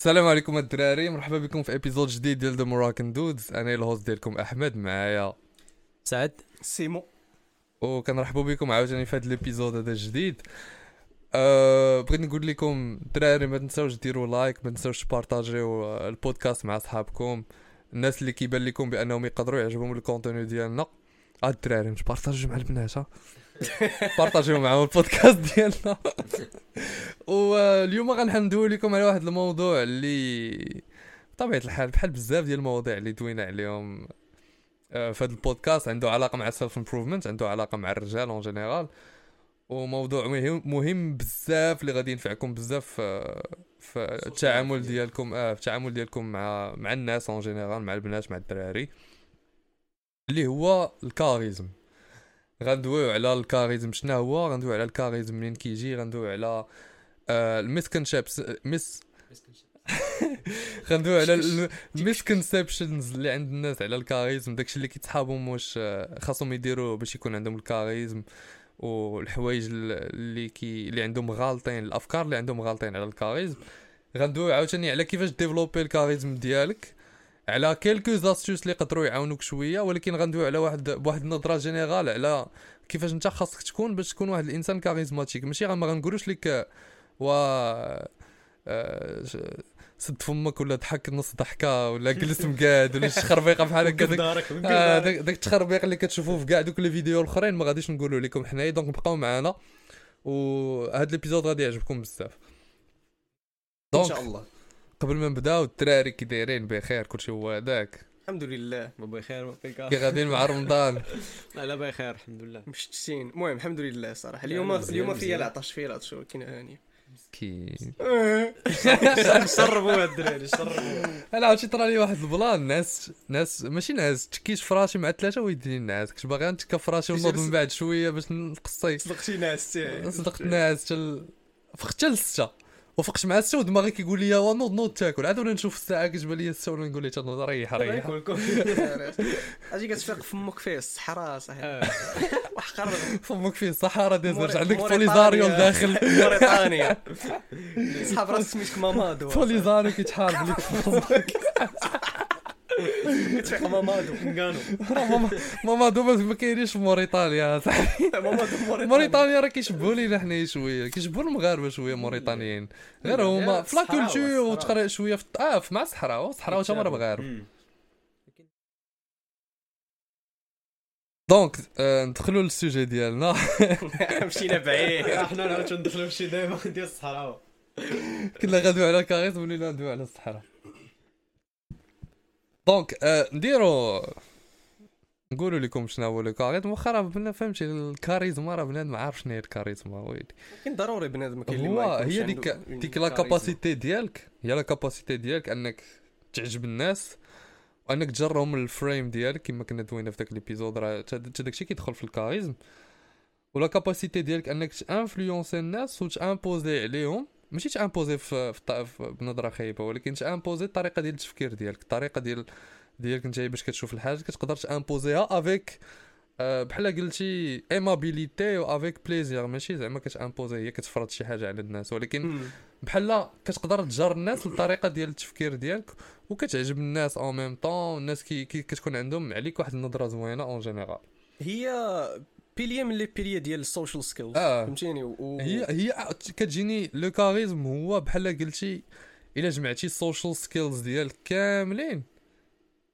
السلام عليكم الدراري مرحبا بكم في épisode جديد ديال The Moroccan Dudes أنا ال host ديالكم أحمد معايا سعد. سيمو. وكنرحبوا بكم عاوتاني في هذا ال épisode هذا الجديد. أه بغيت نقول لكم الدراري ما تنساوش ديروا like ما تنساوش تبارطاجيو آه، البودكاست مع صحابكم الناس اللي كيبان لكم بأنهم يقدروا يعجبهم ال contenu ديالنا الدراري مش بارطاجيو مع البنات ها. بارطاجيو معاهم البودكاست ديالنا. واليوم غندويو لكم على واحد الموضوع اللي بطبيعة الحال بحال بزاف ديال المواضيع اللي دوينا عليهم آه، في هذا البودكاست عنده علاقة مع ال self improvement عنده علاقة مع الرجال en général وموضوع مهم مهم بزاف اللي غادي ينفعكم بزاف في في التعامل ديالكم آه في التعامل ديالكم مع مع الناس en général مع البنات مع الدراري. اللي هو ال charisme. غندويو على ال charisme. شنو هو؟ غندويو على ال charisme منين كيجي؟ غندويو على آه ال misconcep mis غندويو على ال misconceptions اللي عند الناس على ال charisme. داكشي اللي كيتسحابهم واش آه، خاصهم يديروه باش يكون عندهم ال charisme والحوايج اللي كي اللي عندهم غالطين الأفكار اللي عندهم غالطين على ال charisme. غندويو عاوتاني على كيفاش développer ال charisme ديالك. على quelques astuces اللي يقدروا يعاونوك شوية ولكن غندويو على واحد بواحد النظرة générale على كيفاش انت خاصك تكون باش تكون واحد الإنسان charismatique ماشي ما غنقولوش لك آه، و آه، سد فمك ولا ضحك نص ضحكة ولا جلس مقاد ولا شي خربيقة بحال هكا. داك آه، داك داك التخربيق اللي كتشوفوه في كاع دوك les vidéos الأخرين ما غاديش نقولوا لكم حنايا donc بقاو معنا وهاد ال épisode غادي يعجبكم بزاف. إن donc شاء الله. قبل ما نبداو الدراري كي دايرين بخير كلشي هو هذاك الحمد لله. بابا خير بابا كي غاديين مع رمضان. لا لا بخير الحمد لله. مشتتين المهم الحمد لله صراحة. اليوم اليوم. فيا العطش فيا العطش ولكن هاني كي شربوا الدراري شربوا أنا عرفتي طرا لي واحد البلان ناس ناس ماشي ناس تكيش فراشي مع ثلاثة ويديني الناس. كنت باغي نتكا فراشي ونوض من بعد شوية باش نقصي. صدقتي ناس تاعي صدقت الناس تل فقت حتى للستة وفقت مع الستة ودماغي كيقول لي وا نوض نوض تاكل. عاد ولا نشوف الساعة كتبان لي الستة ولا نقول لي تنوض ريح. ريح أجي كتفيق فمك فيه الصحراء صحيح. وحقر فمك فيه الصحراء ديزرت عندك. بوليزاريو لداخل. موريتانيا. صحاب رأس سميتك مامادو بوليزاريو كيتحارب لك في فمك كتفيق مامادو نقانو راه ماما ماما دوبا ما كاينينش في موريتانيا صاحبي مامادو موريتانيا راه كيشبهوا لينا حنايا شوية كيشبهوا المغاربه شوية موريتانيين غير هما في لا كولتور. وتقرا شوية في آه مع الصحراء الصحراء تا مرة مغاربه donc ندخلوا لل sujet ديالنا مشينا بعيد إحنا نعاود ندخلوا في شي دايما ديال الصحراء كنا غاديو على ال charisme ولينا ندويو على الصحراء donc آه، نديرو نقولوا لكم شنو هو ال charisme واخا راه بنا فهمتي الكاريزما راه بنادم ما عارف شنو هي الكاريزما ويلي. كاين ضروري بنادم كاين اللي هو هي ديك ديك la charisme. capacité ديالك. هي la capacité ديالك أنك تعجب الناس وأنك تجرهم لل frame ديالك كما كنا دوينا في داك l'épisode راه تا داكشي كيدخل في ال charisme. و la capacité ديالك أنك ت influencer الناس وت imposer عليهم. ماشي ت imposer في, في, بنظرة خايبه ولكن ت imposer الطريقة ديال التفكير ديالك الطريقة ديال ديالك انت باش كتشوف الحاجة كتقدر تامبوزيها avec آه، بحال قلتي amabilité و avec plaisir ماشي زعما كت imposer هي كتفرض شي حاجة على الناس ولكن. بحال كتقدر تجر الناس للطريقه ديال التفكير ديالك وكتعجب الناس en même temps الناس كي, كي كتكون عندهم عليك واحد النظرة زوينة en général هي pilier من les piliers ديال ال social skills آه. فهمتيني و... هي هي كتجيني le charisme هو بحال قلتي إلا جمعتي ال social skills ديالك كاملين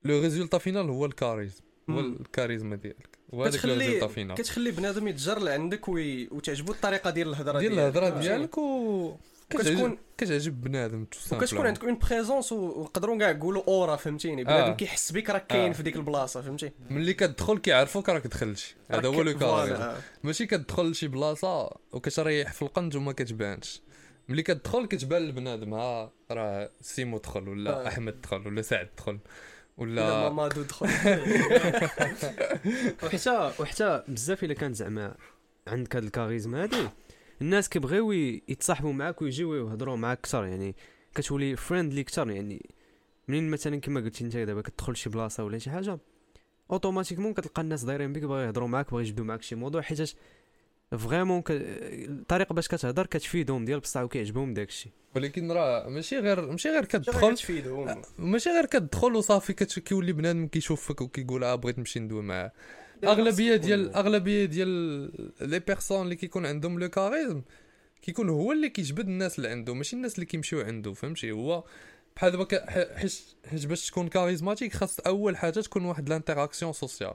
le résultat final هو ال charisme هو. الكاريزما ديالك كتخلي كتخلي بنادم يتجر لعندك وي... وتعجبو الطريقة ديال الهضرة ديال ديالك. الهضرة فهمتيني؟ ديالك و وكتكون كتعجب بنادم وكتكون عندك une présence ونقدروا كاع نقولوا aura فهمتيني بنادم آه. كيحس بك راك كاين آه. في ديك البلاصة فهمتي ملي كتدخل كيعرفوك راك دخلتي هذا هو le voilà. ماشي كتدخل لشي بلاصة وكتريح في القنت وما كتبانش ملي كتدخل كتبان لبنادم ها راه سيمو دخل ولا آه. أحمد دخل ولا سعد دخل ولا ولا مامادو دخل وحتى وحتى بزاف إلا كان زعما عندك هاد الكاريزما هادي الناس كيبغيو يتصاحبوا معاك ويجيو يهضروا معاك أكثر يعني كتولي friendly أكثر يعني منين مثلا كما قلتي أنت دابا كتدخل شي بلاصة ولا شي حاجة automatiquement كتلقى الناس دايرين بك باغي يهضروا معاك باغي يجبدوا معاك شي موضوع حيتاش vraiment ك... الطريقة باش كتهضر كتفيدهم ديال بصح وكيعجبهم داكشي ولكن راه ماشي غير ماشي غير كتدخل ماشي غير كتدخل وصافي كيولي بنادم كيشوفك وكيقول آه بغيت نمشي ندوي معاه. أغلبية ديال أغلبية ديال les personnes اللي كيكون عندهم le charisme كيكون هو اللي كيجبد الناس اللي عنده ماشي الناس اللي كيمشيو عنده فهمتي؟ هو بحال دابا حيت حيت باش تكون charismatique خاص أول حاجة تكون واحد l'interaction sociale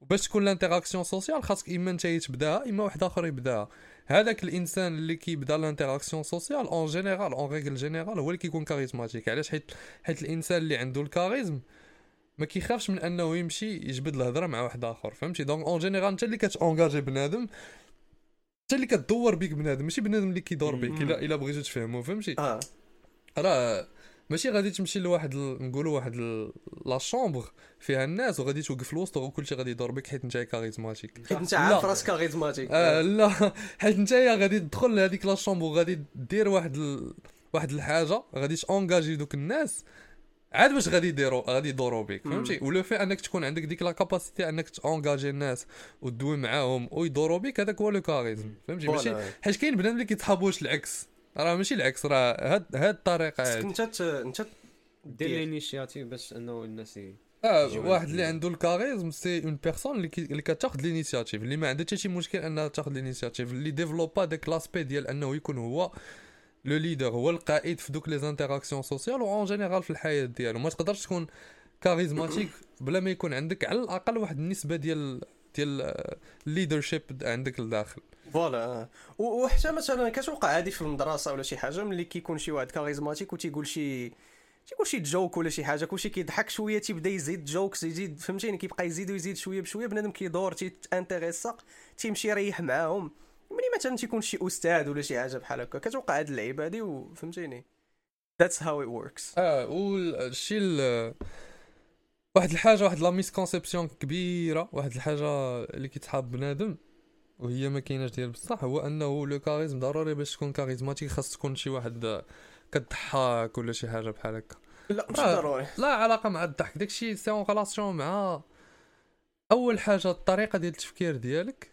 وباش تكون l'interaction sociale خاصك إما أنت تبداها إما واحد آخر يبداها. هذاك الإنسان اللي كيبدا l'interaction sociale en général en règle générale هو اللي كيكون charismatique علاش؟ حيت حيت الإنسان اللي عنده ال charisme ما كيخافش من انه يمشي يجبد الهضرة مع واحد آخر فهمتي؟ donc en général انت اللي كت engager بنادم انت اللي كدور بيك بنادم ماشي بنادم اللي كيدور بيك. الا إلا بغيتو تفهموا فهمتي؟ آه. راه ماشي غادي تمشي لواحد ال- نقولوا واحد ال- la chambre فيها الناس وغادي توقف الوسط وكلشي غادي يدور بك حيت انت charismatique. حيت انت. عارف راسك charismatique. آه لا. حيت نتايا غادي تدخل لهذيك la chambre وغادي دير واحد ال... واحد الحاجة غادي تونجاجي دوك الناس عاد باش غادي يديروا غادي يدوروا بك. فهمتي ولو في أنك تكون عندك ديك la capacité أنك تونجاجي الناس وتدوي معاهم ويدوروا بك هذاك هو le charisme فهمتي ماشي. حيت كاين بنادم اللي كيتحابوش العكس راه ماشي العكس راه هاد هاد الطريقة هادي انت انت دير. ال initiative باش انه الناس ي- آه واحد اللي ال- عنده ال charisme c'est une personne اللي كي... اللي كتاخذ ال initiative اللي ما عندها حتى شي مشكل أنها تاخذ ال initiative اللي développa داك l'aspect ديال أنه يكون هو le leader هو القائد في دوك les interactions sociales en général في الحياة ديالو. ما تقدرش تكون charismatique بلا ما يكون عندك على الأقل واحد النسبة ديال ديال ال leadership عندك لداخل. voilà آه. وحتى مثلا كتوقع عادي في المدرسة ولا شي حاجة ملي كيكون شي واحد charismatique وتيقول شي تيقول شي joke ولا شي حاجة كلشي كيضحك شوية تيبدأ يزيد jokes يزيد فهمتيني؟ كيبقى يزيد ويزيد شوية بشوية بنادم كيدور تيت intéressa تيمشي يريح معاهم. ملي مثلا تيكون شي أستاذ ولا شي حاجة بحال هكا كتوقع هاد اللعيبة هادي وفهمتيني that's how it works آه والشيء ال- واحد الحاجة واحد la misconception كبيرة واحد الحاجة اللي كيتحاب بنادم وهي ما كايناش ديال بصح هو أنه le charisme ضروري باش تكون charismatique خاص تكون شي واحد كضحك ولا شي حاجة بحال هكا. لا آه. ضروري. لا علاقة مع الضحك داكشي c'est en relation مع أول حاجة الطريقة ديال التفكير ديالك.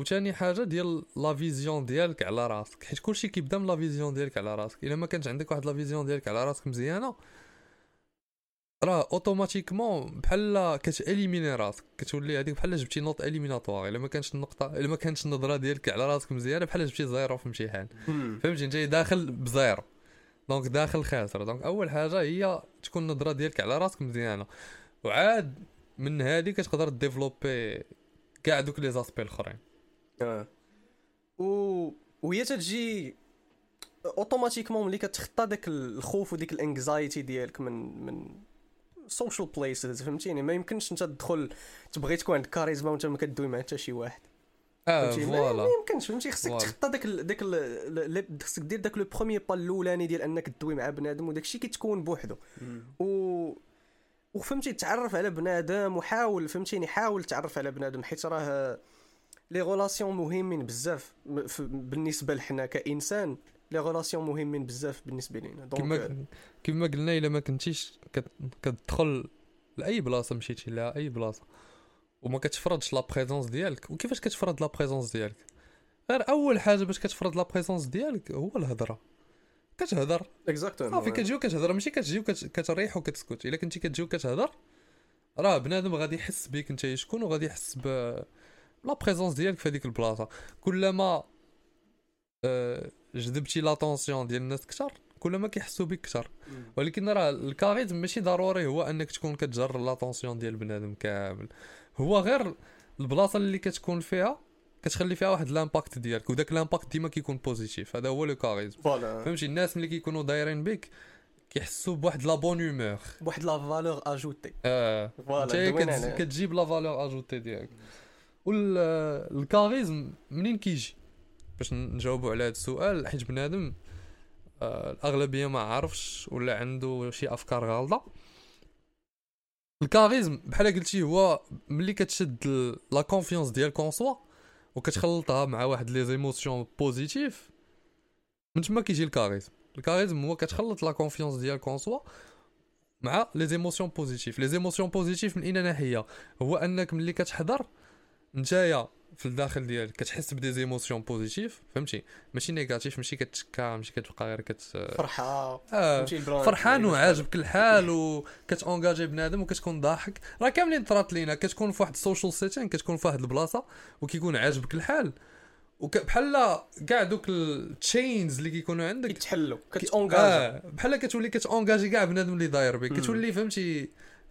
وثاني حاجة ديال la vision ديالك على راسك. حيت كلشي كيبدأ من la vision ديالك على راسك. إلا ما كانش عندك واحد la vision ديالك على راسك مزيانة راه automatiquement بحال كت éliminer راسك. كتولي هذيك بحال جبتي note éliminatoire إلا ما كانش النقطة إلا ما كانتش النظرة ديالك على راسك مزيانة بحال جبتي zéro في امتحان. فهمتي؟ انت داخل ب zéro. donc داخل خاسر. donc أول حاجة هي تكون النظرة ديالك على راسك مزيانة. وعاد من هذه كتقدر développer كاع دوك les aspects الأخرين. آه و وهي تجي automatiquement ملي كتخطى داك الخوف وديك ال anxiety ديالك من من social places فهمتيني؟ ما يمكنش انت تدخل تبغي تكون عندك كاريزما وانت ما كدوي مع حتى شي واحد. آه voilà. ما يمكنش فهمتي خصك. تخطى داك داك خصك دير داك le premier pas الاولاني ديال انك تدوي مع بنادم وداك الشيء كيتكون بوحدو. و وفهمتي تعرف على بنادم وحاول فهمتيني؟ حاول تعرف على بنادم حيت راه les relations مهمين بزاف بالنسبة لحنا كإنسان les relations مهمين بزاف بالنسبة لينا. donc كما كما قلنا إلا ما كنتيش كت- كتدخل لأي بلاصة مشيتي لها أي بلاصة وما كتفرضش la présence ديالك وكيفاش كتفرض la présence ديالك؟ غير أول حاجة باش كتفرض la présence ديالك هو الهضرة. كتهضر. exactement صافي كتجي وكتهضر ماشي كتجي وكت- كتريح وكتسكت. إلا كنتي كتجي وكتهضر راه بنادم غادي يحس بك انت شكون؟ وغادي يحس ب la présence ديالك في هذيك البلاصه كلما جذبتي l'attention ديال الناس كثر كلما كيحسوا بك كثر ولكن راه ال charisme ماشي ضروري هو انك تكون كتجر l'attention ديال بنادم كامل هو غير البلاصه اللي كتكون فيها كتخلي فيها واحد l'impact ديالك وداك l'impact ديما كيكون positif هذا هو le charisme فهمتي الناس ملي كيكونوا دايرين بك كيحسوا بواحد la bonne humeur بواحد la valeur ajoutée آه voilà. كتجيب la valeur ajoutée ديالك وال charisme منين كيجي؟ باش نجاوبوا على هذا السؤال حيت بنادم آه الأغلبية ما عارفش ولا عنده شي أفكار غالطه ال charisme بحال قلتي هو ملي كتشد la confiance ديالك en soi وكتخلطها مع واحد les émotions positives من تما كيجي ال charisme. ال charisme هو كتخلط la confiance ديالك en soi مع les émotions positives. les émotions positives من أينا ناحية؟ هو أنك ملي كتحضر نتايا في الداخل ديالك كتحس ب des émotions positives فهمتي؟ ماشي négatif ماشي كتشكا ماشي كتبقى غير كت فرحة. آه فرحان وعاجبك الحال وكتونجاجي بنادم وكتكون ضاحك. راه كاملين طرات لينا كتكون في واحد ال social setting كتكون في واحد البلاصة وكيكون عاجبك الحال وك بحال كاع دوك ال chains اللي كيكونوا عندك كيتحلوا كت engagea آه بحال كتولي كتونجاجي كاع بنادم اللي داير بك. كتولي فهمتي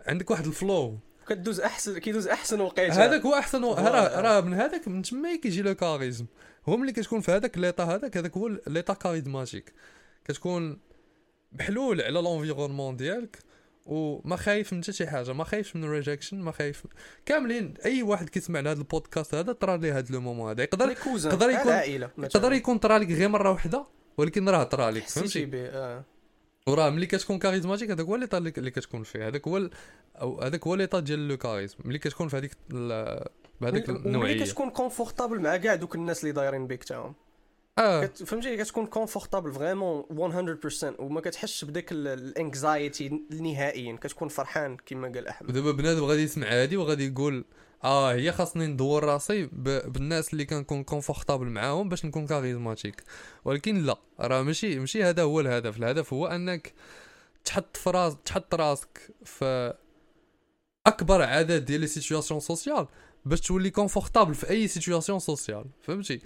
عندك واحد ال flow كدوز احسن كيدوز أحسن وقيته هذاك هو أحسن و-. راه راه من هذاك من تما كيجي le charisme. هو ملي كتكون في هذاك l'état هذاك هذاك هو l'état charismatique كتكون محلول على l'environnement ديالك وما خايف من حتى شي حاجة ما خايفش من ال rejection ما خايف كاملين أي واحد كيسمع لهذا البودكاست هذا طرا ليه هذا le moment هذا. يقدر يقدر يكون- يقدر يكون طرا لك غير مرة واحدة ولكن راه طرا لك فهمتي. وراه ملي كتكون charismatique هذاك هو l'état اللي اللي كتكون فيه. هذاك هو أو هذاك هو l'état ديال le charisme. ملي كتكون في هذيك بهذيك النوعية. كتكون confortable مع كاع دوك الناس اللي دايرين بيك تاعهم. آه. كت- فهمتي؟ كتكون confortable vraiment 100% وما كتحسش بداك ال anxiety نهائيا. كتكون فرحان كما قال أحمد. ودابا بنادم غادي يسمع هادي وغادي يقول آه هي خاصني ندور راسي ب... بالناس اللي كنكون confortable معاهم باش نكون charismatique ولكن لا راه ماشي ماشي هذا هو الهدف. الهدف هو أنك تحط في راس تحط راسك في أكبر عدد ديال les situations sociales باش تولي confortable في أي situation sociale فهمتي؟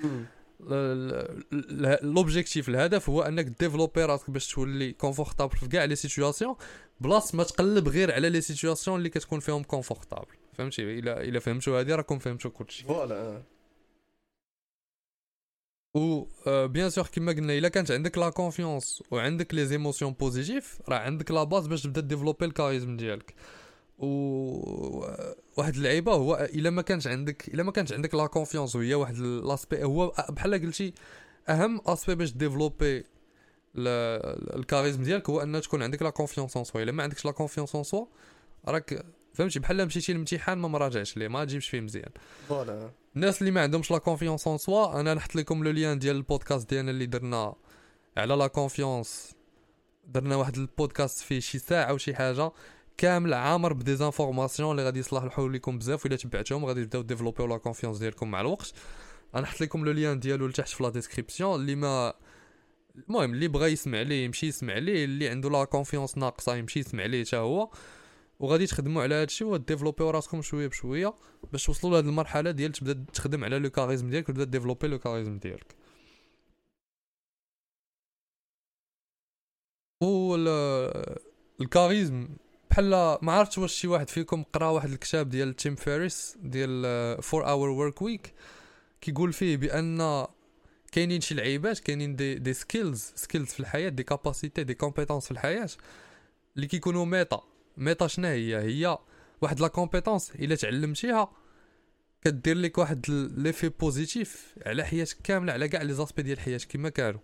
l'objectif الهدف هو أنك développer راسك باش تولي confortable في كاع les situations بلاص ما تقلب غير على les situations اللي كتكون فيهم confortable فهمتي؟ إلا إلا فهمتوا هذه راكم فهمتوا كلشي. voilà و آه، bien sûr كما قلنا إلا كانت عندك la confiance وعندك les émotions positives راه عندك la base باش تبدا développer ال charisme ديالك. و آه، واحد اللعيبة هو إلا ما كانش عندك إلا ما كانش عندك la confiance وهي واحد l'aspect هو بحال قلتي أهم aspect باش développer ال charisme ديالك هو ان تكون عندك la confiance en soi إلا ما عندكش la confiance en soi راك فهمتي؟ بحال مشيتي للامتحان ما مراجعش ليه ما تجيبش فيه مزيان. voilà. الناس اللي ما عندهمش la confiance en soi أنا نحط لكم le lien ديال البودكاست ديالنا اللي درنا على la confiance درنا واحد البودكاست فيه شي ساعة وشي حاجة كامل عامر ب des informations اللي غادي يصلحوا لكم بزاف وإلا تبعتهم غادي تبداو développer و la confiance ديالكم مع الوقت. غنحط لكم le lien ديالو لتحت في la description اللي ما المهم اللي بغى يسمع ليه يمشي يسمع ليه اللي عنده la confiance ناقصة يمشي يسمع ليه حتى هو. وغادي تخدموا على هادشي و développer و راسكم شوية بشوية باش توصلوا لهاد المرحلة ديال تبدا تخدم على le charisme ديالك وتبدا développer le charisme ديالك. و ال- ال charisme بحال ما عرفتش واش شي واحد فيكم قرا واحد الكتاب ديال Tim Ferriss ديال 4 Hour Workweek كيقول فيه بأن كاينين شي لعيبات كاينين des des skills skills في الحياة des capacités des compétences في الحياة اللي كيكونوا meta. meta شنو هي هي واحد la compétence. إلا تعلمتيها كدير لك واحد l'effet positif على حياتك كاملة على كاع les aspects ديال حياتك كما كانوا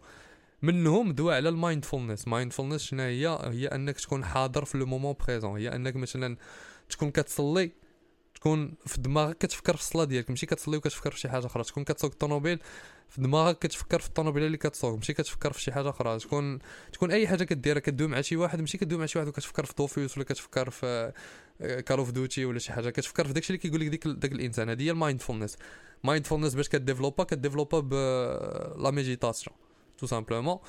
منهم دوا على ال mindfulness. mindfulness شنو هي؟ هي أنك تكون حاضر في le moment présent. هي أنك مثلا تكون كتصلي تكون في دماغك كتفكر في الصلاة ديالك. ماشي كتصلي وكتفكر في شي حاجة أخرى. تكون كتسوق الطوموبيل في دماغك كتفكر في الطوموبيل اللي كتسوق ماشي كتفكر في شي حاجة أخرى. تكون تكون أي حاجة كديرها كدوي مع شي واحد. ماشي كدوي مع شي واحد وكتفكر في Dofus ولا كتفكر في Call of Duty ولا شي حاجة. كتفكر في داكشي اللي كيقول لك ديك داك الإنسان. هذه هي ال mindfulness. mindfulness باش ك développa ك développa ب la méditation tout simplement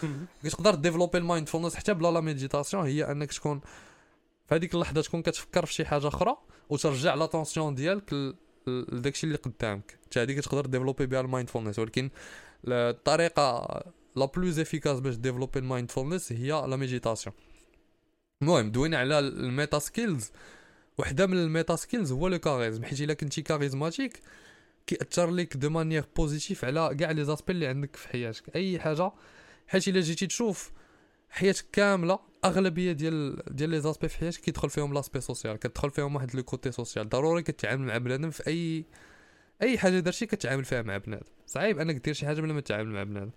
كتقدر développer ال mindfulness حتى بلا la méditation هي أنك تكون في هذيك اللحظة تكون كتفكر في شي حاجة أخرى وترجع l'attention ديالك ل- ل- لداكشي اللي قدامك. حتى هذيك تقدر développer بها ال mindfulness ولكن الطريقة la plus efficace باش développer ال mindfulness هي la méditation المهم دوينا على ال meta skills وحدة من ال meta skills هو le charisme حيت إلا كنتي charismatique كيأثر لك de manière positive على كاع les aspects اللي عندك في حياتك. أي حاجة حيت إلا جيتي تشوف حياتك كاملة أغلبية ديال ديال les aspects في حياتك كيدخل فيهم l'aspect social كتدخل فيهم واحد le côté social. ضروري كتعامل مع بنادم في اي أي حاجة درتي كتعامل فيها مع بنادم. صعيب أنك دير شي حاجة بلا ما تتعامل مع بنادم.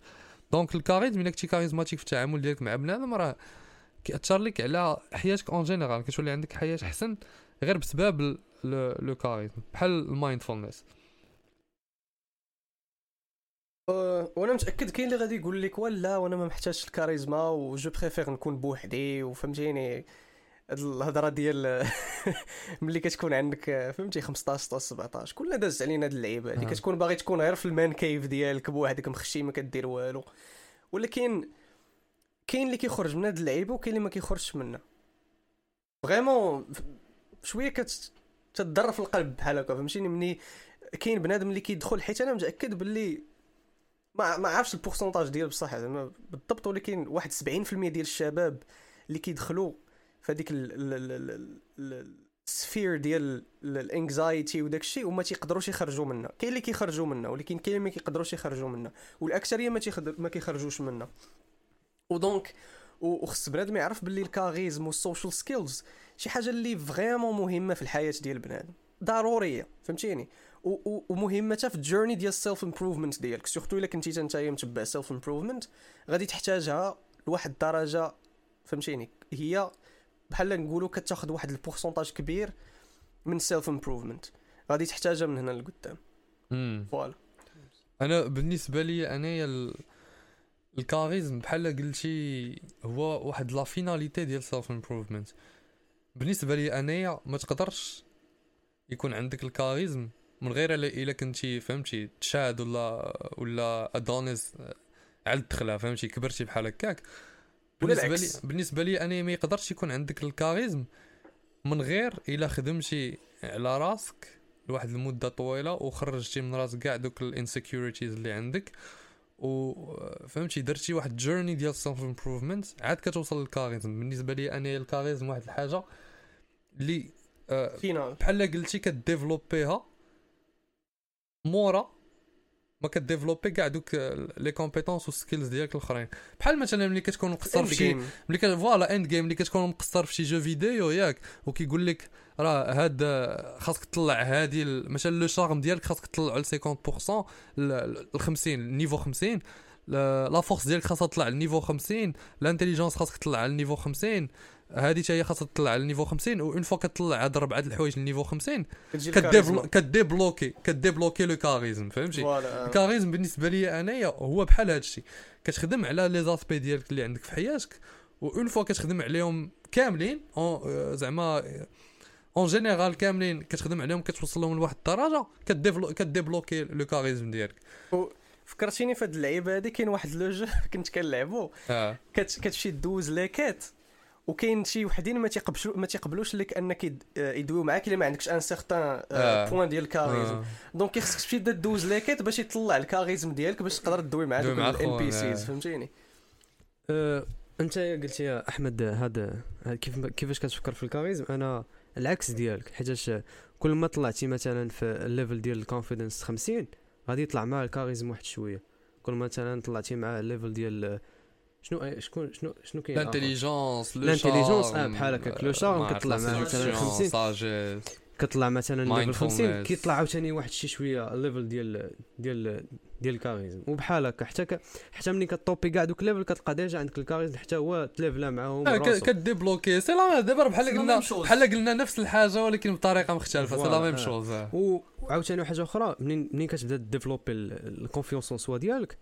donc ال charisme إلا كنتي charismatique في التعامل ديالك مع بنادم راه كيأثر لك على حياتك en général كتولي عندك حياة أحسن غير بسبب le charisme. بحال ال mindfulness وأنا متأكد كاين اللي غادي يقول لك ولا وأنا ما محتاجش الكاريزما و je préfère نكون بوحدي وفهمتيني هاد الهضرة ديال ملي كتكون عندك فهمتي 15 16 17 كلنا دازت علينا هاد اللعيبة آه. كتكون باغي تكون غير في ال man cave ديالك بوحدك مخشي ما كدير والو. ولكن كاين اللي كيخرج من هاد اللعيبة وكاين اللي ما كيخرجش منها. vraiment شوية كت تضر في القلب بحال هكا فهمتيني؟ مني كاين بنادم اللي كيدخل حيت أنا متأكد باللي ما ما عرفتش ال pourcentage ديال بصح زعما بالضبط ولكن واحد 70% ديال الشباب اللي كيدخلوا في هذيك ال sphère ديال ال anxiety وداك الشيء وما تيقدروش يخرجوا منها كاين اللي كيخرجوا منها ولكن كاين اللي ما كيقدروش يخرجوا منها والأكثرية ما. ما كيخرجوش منها و donc وخص بنادم يعرف باللي ال charisme وال social skills شي حاجة اللي vraiment مهمة في الحياة ديال بنادم. ضرورية فهمتيني؟ ومهمه حتى في ال journey ديال ال self improvement ديالك surtout إلا كنتي نتايا متبع self improvement غادي تحتاجها لواحد الدرجة فهمتيني؟ هي بحال نقولوا كتاخذ واحد ال pourcentage كبير من self improvement غادي تحتاجها من هنا لقدام. voilà. أنا بالنسبة لي أنايا ال... ال charisme بحال قلتي هو واحد la finalité ديال self improvement بالنسبة لي أنايا ما تقدرش يكون عندك ال charisme من غير إلا كنتي فهمتي Chad ولا ولا Adonis على الدخلة فهمتي كبرتي بحال هكاك. بالنسبة. لي بالنسبة لي أنا ما يقدرش يكون عندك ال charisme. من غير إلا خدمتي على راسك لواحد المدة طويلة وخرجتي من راسك كاع دوك ال insecurities اللي عندك و فهمتي درتي واحد journey ديال self improvement عاد كتوصل لل charisme. بالنسبة لي أنا ال charisme واحد الحاجة اللي آه، بحال قلتي ك développer يها. مورا ما ك développer ي كاع دوك لي compétences وال skills ديالك الاخرين. بحال مثلا ملي كتكون مقصر في شي ملي voilà un game ملي كتكون مقصر في شي jeu vidéo ياك وكيقول لك راه هاد خاصك تطلع هادي مثلا le charme ديالك خاصك تطلعو ل 50% ل 50 ال niveau 50 la la force ديالك خاصها تطلع لل niveau 50 ال intelligence خاصك تطلع على ال niveau 50 هادي حتى هي خاصها تطلع على ال niveau 50 و une fois كتطلع هاد ربعة الحوايج لل niveau 50 كديفلو- كديبلوكي كديبلوكي لو كاريزم فهمتي؟ ال charisme بالنسبة لي أنايا هو بحال هادشي كتخدم على les aspects ديالك اللي عندك في حياتك une fois كتخدم عليهم كاملين آه، زعما en général كاملين كتخدم عليهم كتوصل لهم لواحد الدرجة ك débloquer ي le charisme ديالك. فكرتيني في هاد اللعيبة هادي كاين واحد le jeu كنت كنلعبو. كت كتمشي دوز les quêtes وكاين شي وحدين ما تيقبلوش ما تيقبلوش لك انك آه، يدويو معاك إلا ما عندكش un certain آه. point ديال ال charisme آه. donc خصك تمشي تبدا دوز les quêtes باش يطلع ال charisme ديالك باش تقدر تدوي مع دوك ال NPCs آه. فهمتيني أه انت قلت يا أحمد هذا كيف كيفاش كتفكر في ال charisme أنا العكس ديالك حيتاش كل ما طلعتي مثلا في ال level ديال ال confidence 50 غادي يطلع مع ال charisme واحد شوية كل ما مثلا طلعتي مع ال level ديال شنو شكون شنو شنو كاين آخر؟ l'intelligence لو ال intelligence، charme، آه، بحال هكاك. le charme مع مثلا séduction، 50. sagesse. كطلع مثلا level 50 Mindfulness. كيطلع عاوتاني واحد شي شوية ال level ديال ديال ديال ال charisme وبحال هكا حتى ك... حتى ملي ك top ي كاع دوك ال level كتلقى déjà عندك ال charisme حتى هو ت level ا معاهم آه،. ك débloquer ي c'est la دابا بحال قلنا. بحال قلنا نفس الحاجة ولكن بطريقة مختلفة c'est la même. chose وعاوتاني حاجة أخرى منين منين كتبدا développer ي ال confiance en soi ديالك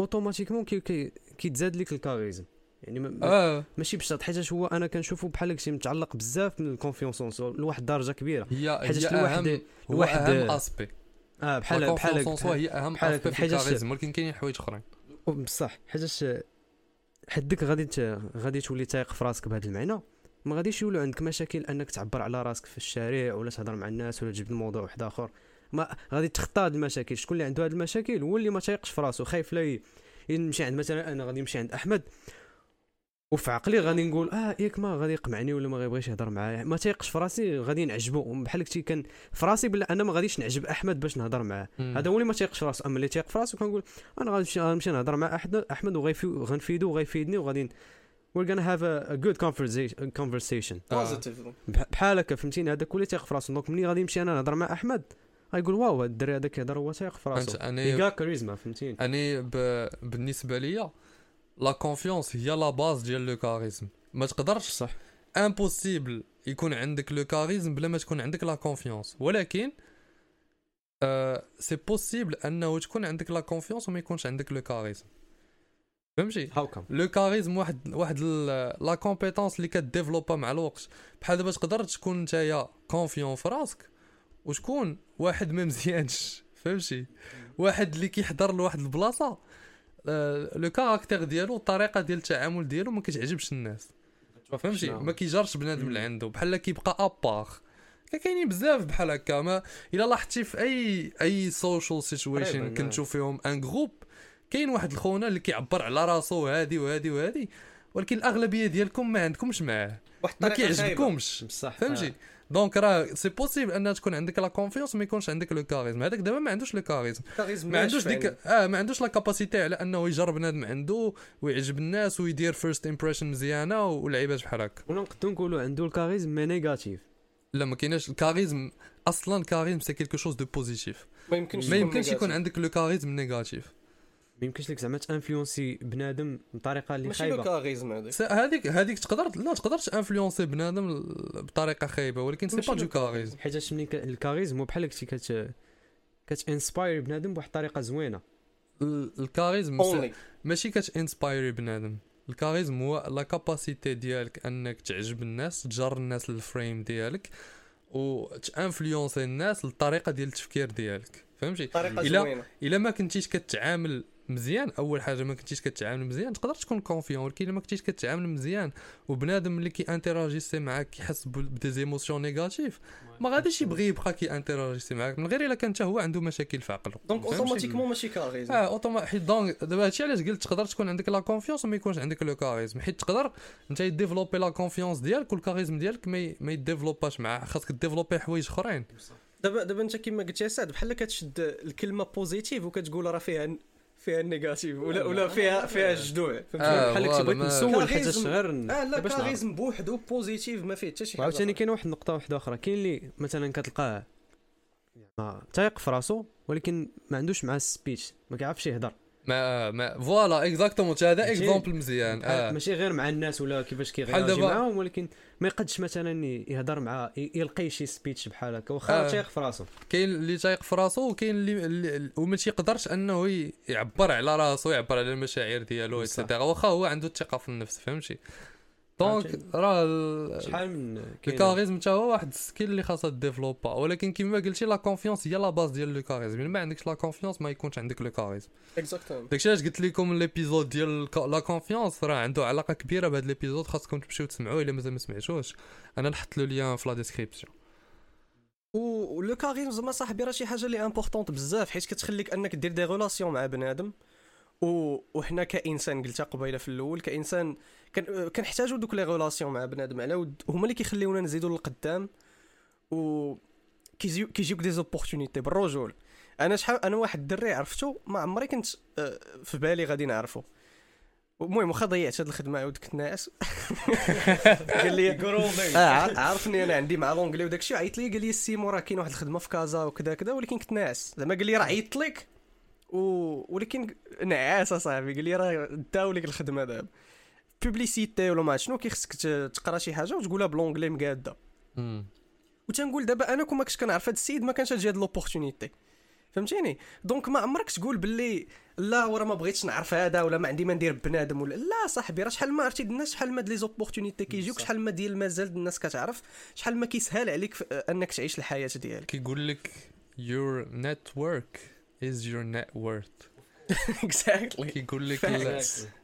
automatiquement كي كي كيتزاد لك ال charisme. يعني ما- آه. ماشي بشرط حيت هو أنا كنشوفو بحال هكشي متعلق بزاف من ال confiance لواحد الدرجه كبيرة. هي حيت الواحد الواحد- أهم اسبي آه بحال بحال هي أهم اسبي في الكاريزم ولكن كاينين حوايج أخرين. بصح. حيتاش حدك غادي. غادي تولي تايق في راسك بهذا المعنى. ما غاديش يولوا عندك مشاكل أنك تعبر على راسك في الشارع ولا تهضر مع الناس ولا تجيب موضوع واحد آخر. ما غادي تخطى هاد المشاكل شكون اللي عنده هاد المشاكل هو اللي ما تايقش في راسو خايف لا يمشي عند مثلا أنا غادي نمشي عند أحمد وفي عقلي غادي نقول آه ياك ما غادي يقمعني ولا ما غيبغيش يهضر معايا ما تايقش في راسي غادي نعجبو بحال كنتي كان في راسي بلا أنا ما غاديش نعجب أحمد باش نهضر معاه. هذا هو اللي ما تيقش في راسو أما اللي تيق في راسو كنقول أنا غادي نمشي نهضر مع أحمد احمد وغنفيدو وغيفيدني وغادي we're gonna have a, a good conversation. Conversation بحال هكا فهمتيني؟ هذا كل تيق في راسو. donc ملي غادي نمشي أنا نهضر مع أحمد غيقول wow هاد الدري هذا كيهضر هو تيق في راسو. أنا يلقى كاريزما فهمتيني. أنا ب... بالنسبة ليا la confiance هي la base ديال le charisme. ما تقدرش صح. impossible يكون عندك le charisme بلا ما تكون عندك la confiance. ولكن آه c'est possible أنه تكون عندك la confiance وما يكونش عندك le charisme. فهمتي؟ how come le charisme واحد واحد la compétence اللي ك développer ا مع الوقت. بحال دابا تقدر تكون نتايا confiant في راسك وتكون واحد ما مزيانش فهمتي؟ واحد اللي كيحضر لواحد البلاصة آه، le caractère ديالو الطريقة ديال التعامل ديالو ما كتعجبش الناس. فهمتي؟ ما كيجرش بنادم اللي عنده بحال كيبقى à part كاينين بزاف بحال هكا ما إلا لاحظتي في اي أي social situation تقريباً، كنتو فيهم un groupe كاين واحد الخونة اللي كيعبر على راسو هادي وهادي وهادي ولكن الأغلبية ديالكم ما عندكمش معاه ما. كيعجبكمش. فهمتي؟ donc راه c'est possible أنها تكون عندك la confiance ما يكونش عندك le charisme هذاك دابا ما عندوش le charisme ما عندوش. ديك آه ما عندوش la capacité على أنه يجرب بنادم عنده ويعجب الناس ويدير first impression مزيانة ولعيبات بحال هكا. ولا نقدروا نقولوا عنده ال charisme mais négatif لا ما كايناش ال charisme أصلا ال charisme c'est quelque chose de positif ما يمكنش ما يمكنش يكون. عندك le charisme négatif ما يمكنش لك زعما ت influencer ي بنادم بطريقة اللي ماشي خايبة. كاريزما هذاك. س- هذيك هذيك تقدر لا تقدرش influencer ي بنادم بطريقة خايبة ولكن c'est ماشي pas de charisme حيت ملي ال charisme هو بحال قلتي كت كت inspirer بنادم بواحد الطريقة زوينة. ال- ال charisme ماشي كت inspirer ي بنادم. ال charisme هو la capacité ديالك انك تعجب الناس تجر الناس لل frame ديالك وت influencer ي الناس للطريقة ديال التفكير ديالك. فهمتي؟ زوينة. إلا ما كنتيش كتعامل مزيان. أول حاجة ما كنتيش كتعامل مزيان تقدر تكون confiant ولكن إلا ما كنتيش كتعامل مزيان وبنادم اللي كي interagir سي معاك كيحس ب des émotions négatives ما غاديش يبغي يبقى كي interagir سي معاك من غير إلا كان حتى هو عنده مشاكل في عقله. donc؟ automatiquement ماشي كاريزما آه automa- حيت donc دابا هادشي علاش قلت تقدر تكون عندك la confiance وما يكونش عندك لو charisme حيت تقدر أنت ي développer ي la confiance ديالك وال charisme ديالك ما ي développer اش مع خاصك développer ي حوايج أخرين. دابا دابا أنت كما قلت يا سعد بحال كتشد الكلمة positif وكتقول راه فيها فيها ال négatif ولا ولا فيها فيها الجدوع فهمتي آه، بحال كنت بغيت نسول حيت غير آه لا باش. charisme بوحدو positif ما فيه حتى شي حاجة وعاوتاني كاين واحد النقطة واحدة أخرى. كاين اللي مثلا كتلقاه زعما تايق في راسو ولكن ما عندوش مع ال speech ما كيعرفش يهضر. ما ما voilà exactement هذا exemple مزيان. آه. ماشي غير مع الناس ولا كيفاش دابا- معاهم ولكن ما يقدش مثلا يهضر مع يلقي شي speech بحال هكا واخا آه. تايق في راسو. كاين اللي تايق في راسو وكاين اللي, اللي وما تيقدرش أنه يعبر على راسو يعبر على المشاعر ديالو. et cetera واخا هو عنده الثقة في النفس فهمتي؟ donc؟ راه ال- شحال من ال charisme حتى هو واحد ال skill اللي خاصها développe ولكن كما قلتي la confiance هي la base ديال le charisme ما عندكش la confiance ما يكونش عندك le charisme exactement داكشي علاش قلت لكم l'épisode ديال la confiance راه عنده علاقة كبيرة بهذا l'épisode خاصكم تمشيو تسمعوه إلا مازال ما سمعتوش أنا نحط له lien في la description و le charisme زعما صاحبي راه شي حاجة اللي importante بزاف حيت كتخليك أنك دير des relations مع بنادم. و... وحنا كإنسان قلتها قبيلة في الأول كإنسان. كنحتاجوا دوك les relations مع بنادم. على ود... هما اللي كيخليونا نزيدوا للقدام و كيجيو كيجيوك des opportunités بالرجول. أنا شحال أنا واحد الدري عرفتو ما عمري كنت آه، في بالي غادي نعرفو. المهم واخا ضيعت هاد الخدمة عاود كنت ناعس. قال لي آه ع- عارفني أنا عندي مع l'anglais وداك الشيء عيط لي قال لي السيمو راه كاين واحد الخدمة في كازا وكذا كذا. ولكن كنت ناعس. زعما قال لي راه عيطت لك. و... ولكن نعاس أصاحبي. قال لي راه داو لك الخدمة دابا. publicité ولا ما شنو كيخصك تقرا شي حاجة وتقولها ب l'anglais مقادة. وتنقول دابا أنا كون ما كنتش كنعرف هاد السيد ما كانش هاد هاد l'opportunité فهمتيني؟ donc ما عمرك تقول باللي لا ورا ما بغيتش نعرف هذا ولا ما عندي ما ندير بنادم ولا لا صاحبي راه شحال ما عرفتي الناس شحال ما les opportunités كيجيوك. شحال ما ديال مازال الناس كتعرف شحال ما كيسهل عليك أنك تعيش الحياة ديالك. كيقول لك your network is your net worth. exactly كيقول لك.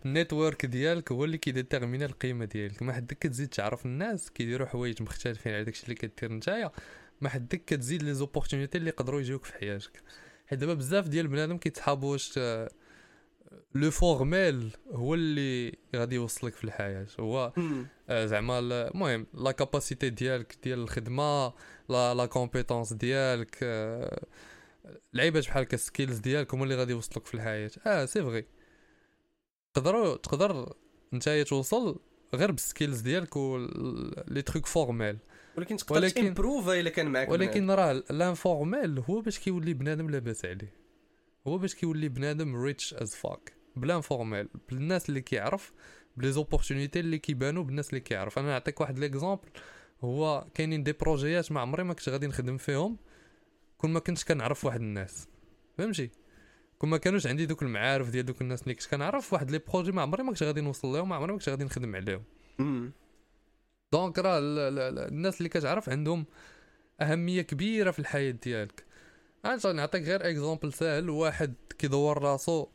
ال network ديالك هو اللي كي détermine القيمة ديالك. ما حدك كتزيد تعرف الناس كيديروا حوايج مختلفين على داكشي اللي كدير نتايا. ما حدك كتزيد les opportunités اللي يقدروا يجيوك في حياتك. حيت دابا بزاف ديال بنادم كيتحابوا واش آه، le formel هو اللي غادي يوصلك في الحياة. هو آه، زعما ال- المهم la capacité ديالك ديال الخدمة لا la compétence ديالك آه، لعيبات بحال هكا skills ديالك هما اللي غادي يوصلوك في الحياة. آه c'est vrai تقدروا تقدر نتايا توصل غير بال skills ديالك و les trucs formels ولكن تقدر ولكن- تمبروفا إلا كان معاك ولكن راه l'informel هو باش كيولي بنادم لاباس عليه. هو باش كيولي بنادم rich as fuck ب l'informel بالناس اللي كيعرف ب les opportunités اللي كيبانوا بالناس اللي كيعرف. أنا نعطيك واحد l'exemple هو كاينين des projets ما عمري ما كنت غادي نخدم فيهم. كون ما كنتش كنعرف واحد الناس. فهمتي؟ كون ما كانوش عندي دوك المعارف ديال دوك الناس اللي كنت كنعرف واحد les projets ما عمري ما كنت غادي نوصل لهم ما عمري ما كنت غادي نخدم عليهم. donc راه ال- ال- ال- الناس اللي كتعرف عندهم أهمية كبيرة في الحياة ديالك. غنجي نعطيك غير exemple ساهل واحد كيدور راسو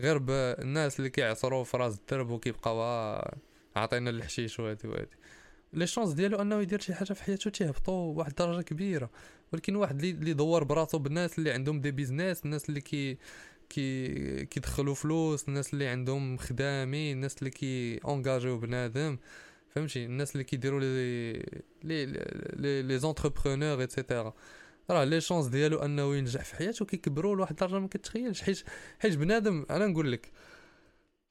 غير بالناس اللي كيعصروا في راس الدرب وكيبقاو آه، عاطينا الحشيش وهادي وهادي. les chances ديالو انه يدير شي حاجة في حياته تيهبطوا واحد الدرجة كبيرة. ولكن واحد اللي دور براسو بالناس اللي عندهم des business الناس اللي كي كي كيدخلوا فلوس الناس اللي عندهم خدامين الناس اللي كي engageيو بنادم فهمتي؟ الناس اللي كيديروا les les les les entrepreneurs etc راه les chances ديالو انه ينجح في حياته كيكبروا لواحد الدرجة ما كتخيلش. حيت حيت بنادم أنا نقول لك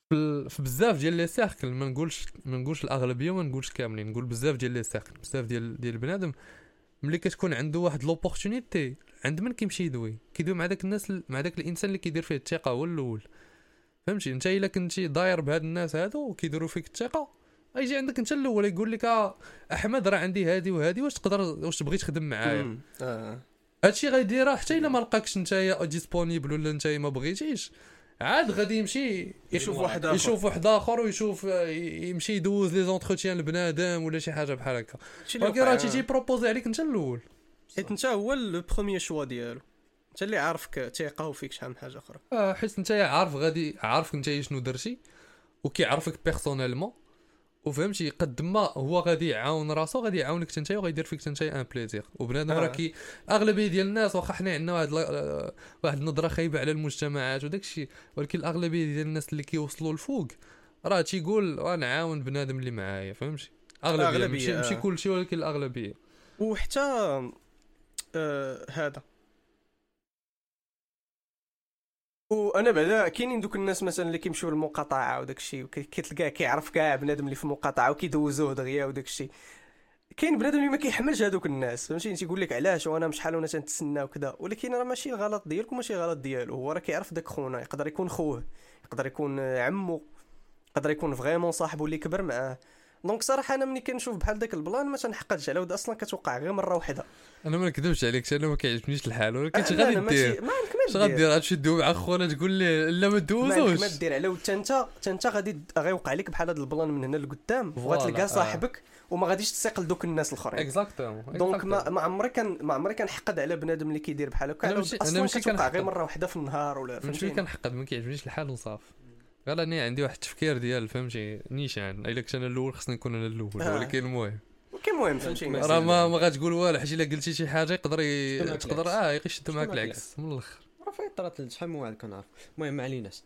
في بزاف ديال les cercles ما نقولش ما نقولش الأغلبية وما نقولش كاملين نقول بزاف ديال les cercles بزاف ديال ديال بنادم ملي كتكون عنده واحد l'opportunité عند من كيمشي يدوي؟ كيدوي مع داك الناس مع داك الإنسان اللي كيدير فيه الثقة هو الأول. فهمتي؟ انت إلا كنتي داير بهاد الناس هادو وكيديروا فيك الثقة يجي عندك انت الأول يقول لك آه أحمد راه عندي هادي وهادي واش تقدر واش تبغي تخدم معايا. آه. هادشي غيديرها حتى إلا ما لقاكش نتايا disponible ولا نتايا ما بغيتيش. عاد غادي يمشي يشوف واحد آخر. يشوف واحد آخر ويشوف يمشي يدوز les entretiens لبنادم ولا شي حاجة بحال هكا. ولكن راه. تيجي propose عليك انت الأول. حيت انت هو le premier choix ديالو. انت اللي عارفك ثقه وفيك شحال من حاجة أخرى. آه، حيت انت عارف غادي عارفك انت شنو درتي وكيعرفك personnellement وفهمتي قد ما هو غادي يعاون راسو غادي يعاونك انت وغيدير فيك انت un plaisir وبنادم آه. راه كي أغلبية ديال الناس واخا حنا عندنا واحد لا- آه، واحد النظرة خايبة على المجتمعات وداك الشيء ولكن الاغلبيه ديال الناس اللي كيوصلوا الفوق راه تيقول أنا نعاون بنادم اللي معايا فهمتي؟ أغلبية ماشي ماشي آه. كلشي ولكن الأغلبية. وحتى آه هذا. وأنا بعدا كاينين دوك الناس مثلا اللي كيمشيو للمقاطعه وداك الشيء كتلقاه كيعرف كاع بنادم اللي في المقاطعة وكيدوزوه دغيا وداك الشيء. كاين بنادم اللي ما كيحملش هذوك الناس فهمتي؟ تيقول لك علاش وأنا شحال وأنا تنتسنى وكذا ولكن راه ماشي الغلط ديالك وماشي الغلط ديالو. هو راه كيعرف داك خونا يقدر يكون خوه يقدر يكون عمو يقدر يكون vraiment صاحبو اللي كبر معاه. donc صراحة أنا ملي كنشوف بحال داك ال plan ما تنحقدش على ود أصلا كتوقع غير مرة واحدة أنا ما نكذبش عليك أنا ما كيعجبنيش الحال ولكن اش لا، غادي ماشي- دير. ما عندك اش ما غادي دير. دير غتمشي تدوي مع خونا تقول لي لا ما عندك ما دوزوش دير على ود انت انت غادي غيوقع لك بحال هذا ال plan من هنا لقدام وغتلقى آه. صاحبك وما غاديش تسيقل دوك الناس الآخرين. exactement donc ما عمري كان ما عمري كنحقد على بنادم اللي كيدير بحال هكا على ماشي- ماشي كتوقع غير كنحقد. مرة واحدة في النهار ولا ماشي فهمتيني. كنحقد ما كيعجبنيش الحال وصافي غير أنا عندي واحد التفكير ديال فهمتي؟ نيشان. إلا كنت أنا الأول خصني نكون أنا الأول آه. ولكن المهم. كاين المهم فهمتيني. ما راه ما ما غاتقول والو حيت إلا قلتي شي حاجة يقدر تقدر. آه يشدو معاك العكس. من الآخر. راه طرات شحال من واحد كنعرف. المهم ما عليناش.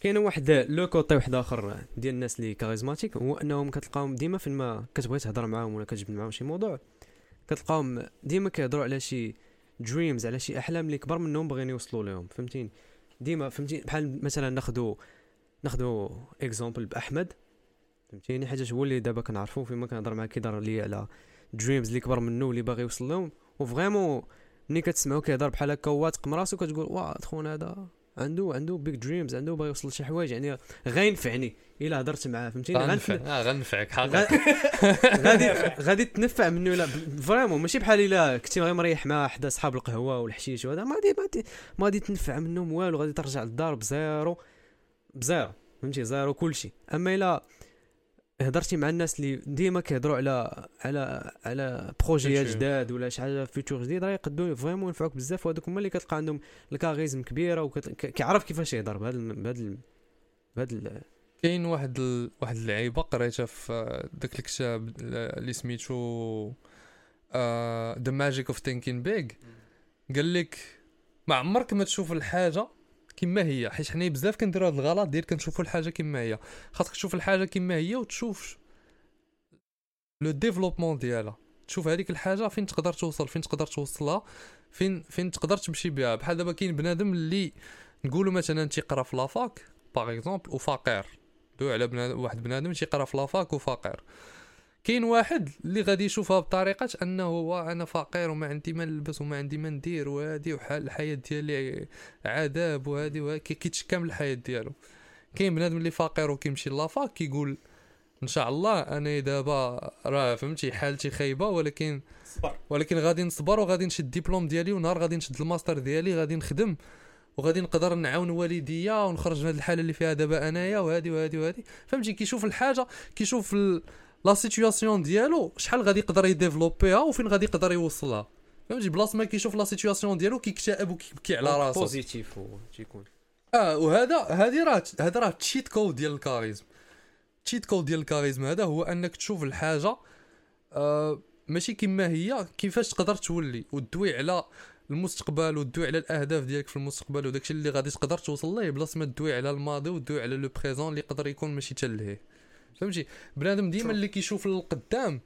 كاين واحد le côté واحد آخر ديال الناس اللي charismatiques هو أنهم كتلقاهم ديما فين ما كتبغي تهضر معاهم ولا كتجبد معاهم شي موضوع كتلقاهم ديما كيهضروا على شي dreams على شي أحلام اللي كبر منهم باغيين يوصلوا لهم فهمتيني؟ ديما فهمتي بحال مثلا ناخذوا ناخذوا exemple بأحمد. فهمتيني؟ حاجة هو اللي دابا كنعرفو فيما كنهضر معاه كيهضر لي على dreams اللي كبر منه واللي باغي يوصل لهم. و vraiment ملي كتسمعو كيهضر بحال هكا واثق من راسو كتقول واه خونا هذا عنده عنده big dreams عنده باغي يوصل لشي حوايج. يعني غينفعني إلا هضرت معاه فهمتيني؟ غنفع. آه غنفعك حقا غا- غادي غادي تنفع منه إلا vraiment ماشي بحال إلا كنتي غير مريح مع حدا صحاب القهوة والحشيش وهذا ما غادي ما غادي تنفع منهم والو غادي ترجع للدار بزيرو. بزيرو فهمتي؟ زيرو كلشي أما إلا هضرتي مع الناس اللي ديما كيهضروا على على على بروجيات. جداد ولا شي حاجة future جديد راه يقدروا vraiment ينفعوك بزاف وهذوك هما اللي كتلقى عندهم ال charisme كبيرة وكيعرف كيفاش يهضر بهذا بهذا بهذا كاين واحد ال... واحد اللعيبة قريتها في داك الكتاب اللي سميتو The Magic of Thinking Big قال لك ما عمرك ما تشوف الحاجة كما هي حيت حنا بزاف كنديروا هذا الغلط ديال كنشوفوا الحاجة كما هي. خاصك تشوف الحاجة كما هي وتشوف le développement ديالها. تشوف هذيك الحاجة فين تقدر توصل فين تقدر توصلها فين فين تقدر تمشي بها. بحال دابا كاين بنادم اللي نقولوا مثلا تيقرا في la fac par exemple وفقير دوي على بنادم واحد بنادم تيقرا في la fac وفقير كاين واحد اللي غادي يشوفها بطريقة أنه هو أنا فقير وما عندي ما نلبس وما عندي ما ندير وهادي وحال الحياة ديالي عذاب وهادي وهادي. كي- كيتشكم الحياة ديالو. كاين بنادم اللي فقير وكيمشي la fac كيقول إن شاء الله أنا دابا راه فهمتي حالتي خايبة ولكن صبر. ولكن غادي نصبر وغادي نشد الدبلوم ديالي ونهار غادي نشد الماستر ديالي غادي نخدم وغادي نقدر نعاون والديا ونخرج من هذه الحالة اللي فيها دابا أنايا وهادي وهادي وهادي. فهمتي؟ كيشوف الحاجة كيشوف ال- la situation ديالو شحال غادي يقدر يديفلوبيها وفين غادي يقدر يوصلها. فهمتي؟ بلاصة ما كيشوف la situation ديالو كيكتئب وكيبكي على راسو. positif هو تيكون. آه وهذا هذه راه هذا راه cheat code ديال ال charisme. cheat code ديال ال charisme هذا هو أنك تشوف الحاجة آه ماشي كما هي كيفاش تقدر تولي وتدوي على المستقبل وتدوي على الأهداف ديالك في المستقبل وداكشي اللي غادي تقدر توصل ليه بلاصة ما تدوي على الماضي وتدوي على le présent اللي يقدر يكون ماشي حتى لهيه. فهمتي؟ بنادم ديما. اللي كيشوف للقدام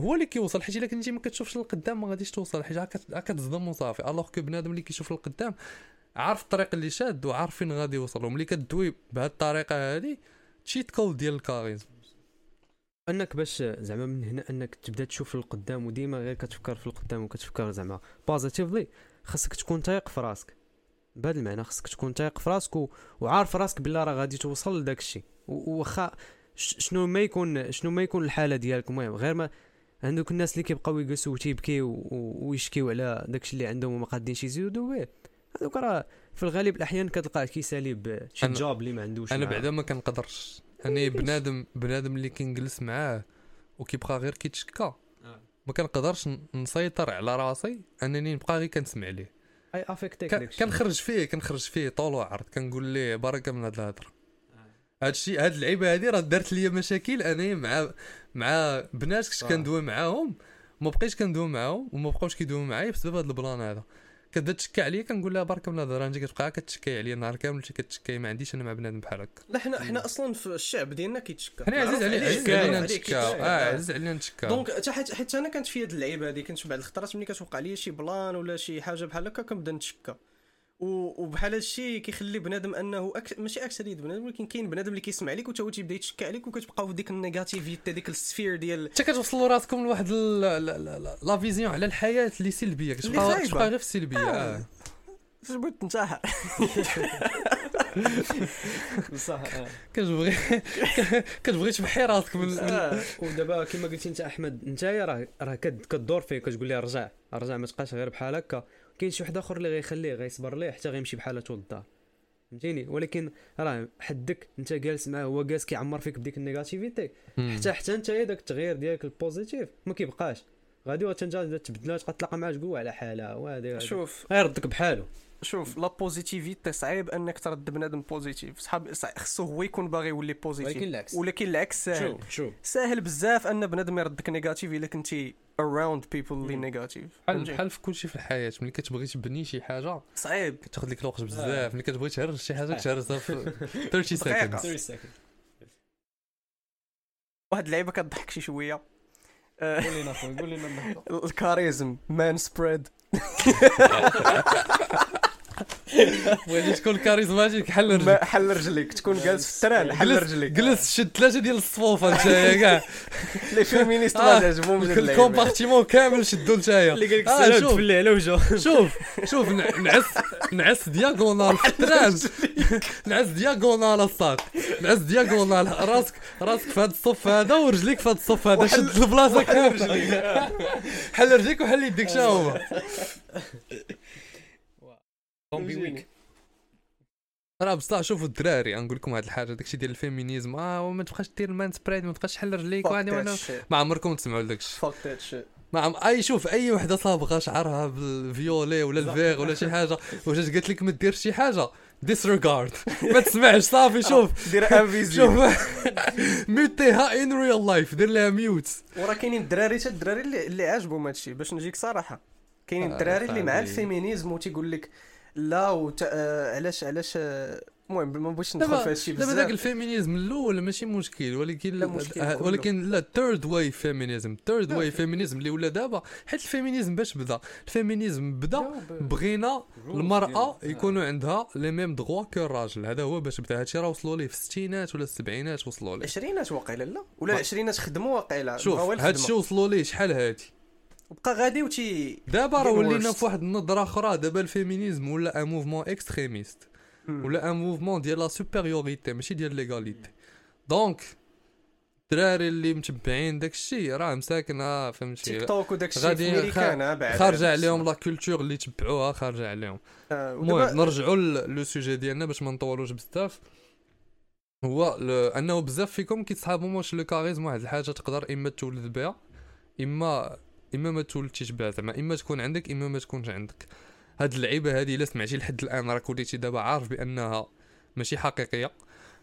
هو اللي كيوصل حيت إلا كنتي ما كتشوفش للقدام ما غاديش توصل حيت هكا هكا تصدم وصافي الوغ كو بنادم اللي كيشوف للقدام عارف الطريق اللي شاد وعارف فين غادي يوصل وملي كدوي بهاد الطريقة هادي cheat code ديال ال charisme. أنك باش زعما من هنا أنك تبدا تشوف القدام وديما غير كتفكر في القدام وكتفكر زعما positively خاصك تكون تايق في راسك. بهذا المعنى خاصك تكون تايق في راسك و... وعارف راسك بلا راه غادي توصل لداك الشيء و- وواخا ش- شنو ما يكون شنو ما يكون الحالة ديالك المهم غير ما عندك الناس اللي كيبقاو يجلسوا وتيبكيو ويشكيو على داكشي اللي عندهم وما قادينش يزيدوا به هذوك راه في الغالب الأحيان كتلقاه كيسالي بشي job اللي ما عندوش أنا. بعدا ما كنقدرش أنا يمكنش. بنادم بنادم اللي كنجلس معاه وكيبقى غير كيتشكى آه. ما كنقدرش نسيطر على راسي أنني نبقى غير كنسمع ليه اي افيكتيك. كنخرج فيه كنخرج فيه طول وعرض كنقول ليه بركه من هاد الهضرة. هاد الشيء هاد اللعيبة هادي راه دارت لي مشاكل أنايا مع مع بنات كنت. كندوي معاهم ما بقيتش كندوي معاهم وما بقاوش كيدويو معايا بسبب هاد ال plan هذا. كتبدا تشكى عليا كنقول لها بركه من الهضره انت كتبقى كتشكي عليا النهار كامل انت كتشكي ما عنديش أنا مع بنادم بحال هكا لا حنا حنا أصلا في الشعب ديالنا كيتشكى. أنا عزيز عزيز علينا عليه نتشكى. آه عزيز علينا نتشكى. donc حتى حيت أنا كانت في هاد اللعيبة هادي كنت بعض الخطرات ملي كتوقع لي شي plan ولا شي حاجة بحال هكا كنبدا نتشكى. وبحال هادشي كيخلي بنادم انه أك... ماشي اكثريه بنادم ولكن كاين بنادم اللي كيسمع لك وتا هو تيبدا يتشكى عليك وكتبقاو في ديك ال négativité ديك ال sphère ديال انت كتوصلوا راسكم لواحد ال- لا- لا- لا- la vision على الحياة اللي سلبية كتبقى. كتبقى غير في السلبية آه. آه فاش بغيت تنتحر بصح آه. كتبغي كتبغي تبحي راسك من آه. ودابا كما قلتي انت أحمد انت راه راه كد- كدور فيه كتقول ليه رجع رجع ما تبقاش غير بحال هكا كاين شي واحد آخر اللي غيخليه غيصبر ليه حتى غيمشي بحالته للدار فهمتيني؟ ولكن راه حدك انت جالس معاه هو جالس كيعمر فيك بديك ال négativité. حتى حتى انت داك التغيير ديالك ال positif ما كيبقاش. غادي إذا تبدلات تبقى تلاقى معاه تقول على حالها وهذه شوف. غيردك بحالو. شوف la positivité صعيب إنك ترد بنادم positif. صحاب خصو هو يكون باغي يولي positif. ولكن العكس. ولكن العكس ساهل. ساهل بزاف أن بنادم يردك négatif إلا كنتي around people اللي. négatif. بحال بحال في كلشي في الحياة ملي كتبغي تبني شي حاجة صعيب. كتاخذ لك الوقت بزاف. ملي كتبغي تهرس شي حاجة صحيح. كتهرسها في 30 دقيقة. seconds. واحد اللعيبة كتضحك شي شوية. آه، قول لنا قول لنا ال charisme. man spread بغيتي تكون charismatique حل رجلك. ما حل رجليك تكون جالس في التران حل رجليك جلس شد ثلاثة ديال الصفوفه نتايا كاع. les féministes آه، ما هاد اللعيبة. ال compartiment كامل شدوا نتايا اللي قال لك آه، السلام شوف. تفلي على وجهه. شوف شوف نعس نعس diagonal في التران. نعس دياغونال الساق نعس دياغونال راسك راسك في هذا الصف هذا ورجليك في هذا الصف هذا. شد البلاصة كامل. حل رجليك وحل يديك شا هما زومبي ويك. راه بصح شوفوا الدراري غنقول لكم هذه الحاجة داكشي ديال الفيمينيزم. آه ما تبقاش دير المان سبريد ما تبقاش تحل رجليك وأنا ما عمركم تسمعوا لداكشي فاك ذات شيت ما عم أي شوف أي وحدة صابغه شعرها بالفيولي ولا الفيغ ولا شي حاجة وجات قالت لك ما ديرش شي حاجة. disregard ما تسمعش صافي شوف. دير invisible شوف. muteيها in real life دير لها mute وراه كاينين الدراري حتى الدراري اللي, اللي عاجبهم هادشي باش نجيك صراحة. كاينين آه، الدراري اللي مع. ال féminisme وتيقول لك لا وت... آه علاش علاش آه، المهم ما بغيتش ندخل في هادشي دابا داك بزاف ال féminisme الأول ماشي مشكل ولكن لا، مشكل آه،. ولكن لا third wave feminism third لا، wave fe- feminism اللي ولا دابا حيت ال féminisme باش بدا ال féminisme بدا بغينا المرأة ديالو. يكونوا عندها les mêmes droits que الراجل هذا هو باش بدا. هادشي راه وصلوا ليه في الستينات ولا السبعينات وصلوا ليه. العشرينات واقيلا لا. ولا العشرينات خدموا واقيلا. شوف هادشي. وصلوا ليه شحال هادي؟ وبقى غادي وتي دابا راه ولينا worst. في واحد النظرة أخرى. دابا ال féminisme ولا un mouvement extrémiste. ولا un mouvement ديال la supériorité ماشي ديال l'égalité donc الدراري اللي متبعين داك الشيء راه مساكنة فهمتي؟ تيك توك وداك الشيء غادي في أمريكان آه، بعد خارجه عليهم la culture اللي تبعوها خارجه عليهم. آه، المهم نرجعوا le sujet ديالنا باش ما نطولوش بزاف. هو أنه بزاف فيكم كيتصحابهم واش le charisme واحد الحاجة تقدر إما تولد بها إما إما ما تولدش بها زعما إما تكون عندك إما ما تكونش عندك. هاد اللعيبة هادي إلا سمعتي لحد الآن راك وليتي دابا عارف بأنها ماشي حقيقية.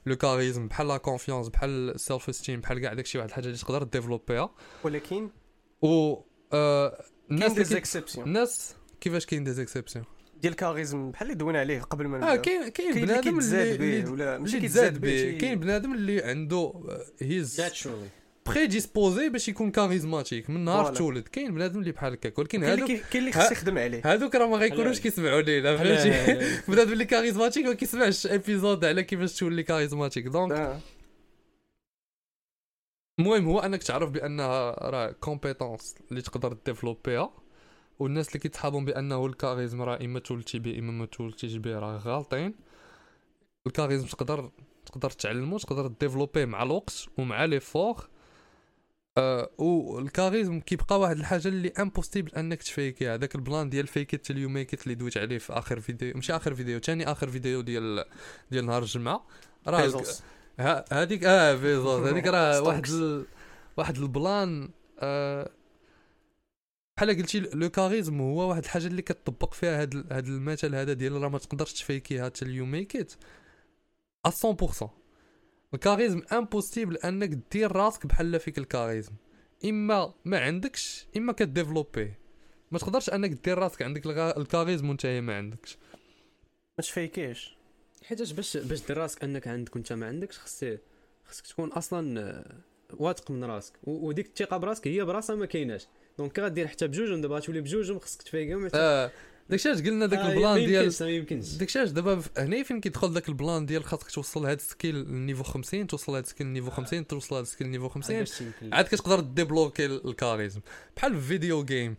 le charisme بحال la confiance بحال ال self-esteem بحال كاع داكشي واحد الحاجة اللي تقدر développerها ولكن و آه الناس كاين اللي des ex- exceptions الناس كيفاش كاين des exceptions ديال ال charisme بحال اللي دوينا عليه قبل ما آه كاين كاين اللي بنادم كيتزاد اللي به ولا ماشي اللي كيتزاد تزاد به كاين بنادم اللي عنده he's naturally prédisposé باش يكون charismatique من نهار. تولد كاين بنادم اللي بحال هكاك ولكن كي- كاين اللي خص يخدم عليه هادوك راه ما غيكونوش. كيسمعوا لينا فهمتي بنادم اللي charismatique ما كيسمعش épisode على كيفاش تولي charismatique donc. المهم هو انك تعرف بانها راه compétence اللي تقدر développerها والناس اللي كيتصحابهم بانه ال charisme راه اما تولدتي به اما ما تولدتيش به راه غالطين ال charisme تقدر تقدر تعلمو تقدر développerه مع الوقت ومع l'effort آه وال charisme كيبقى واحد الحاجة اللي impossible أنك تfakeيها. هذاك البلان ديال fake it you make it اللي دويت عليه في آخر فيديو. ماشي آخر فيديو ثاني آخر فيديو ديال ديال نهار الجمعة. راه هذيك آه بيزوس هذيك راه. واحد ال... واحد البلان آه بحال قلتي le charisme هو واحد الحاجة اللي كتطبق فيها هاد ال- هاد المثل هذا ديال راه ما تقدرش تfakeيها حتى you make it 100% ال charisme impossible أنك دير راسك بحال fake ال charisme. إما ما عندكش إما ك développerه ما تقدرش أنك دير راسك عندك ال charisme وإنت ما عندكش. ما تfakeيش حيتاش باش باش دير راسك أنك عندك وإنت ما عندكش خصك خصك تكون أصلا آه، واثق من راسك. وديك الثقة براسك هي براسها ما كايناش. donc غادير حتى بجوج دابا غتولي بجوج خصك تfakeها وما آه داكشي علاش قلنا داك آه، البلان ديال ما يمكنش. داكشي علاش دابا هنا فين كيدخل داك البلان ديال خاصك توصل هاد ال skill لل niveau 50 توصل هاد ال skill لل niveau 50 توصل هاد ال skill لل niveau 50 باش يمكن؟ عاد كتقدر débloquer ال- ال charisme. بحال في video game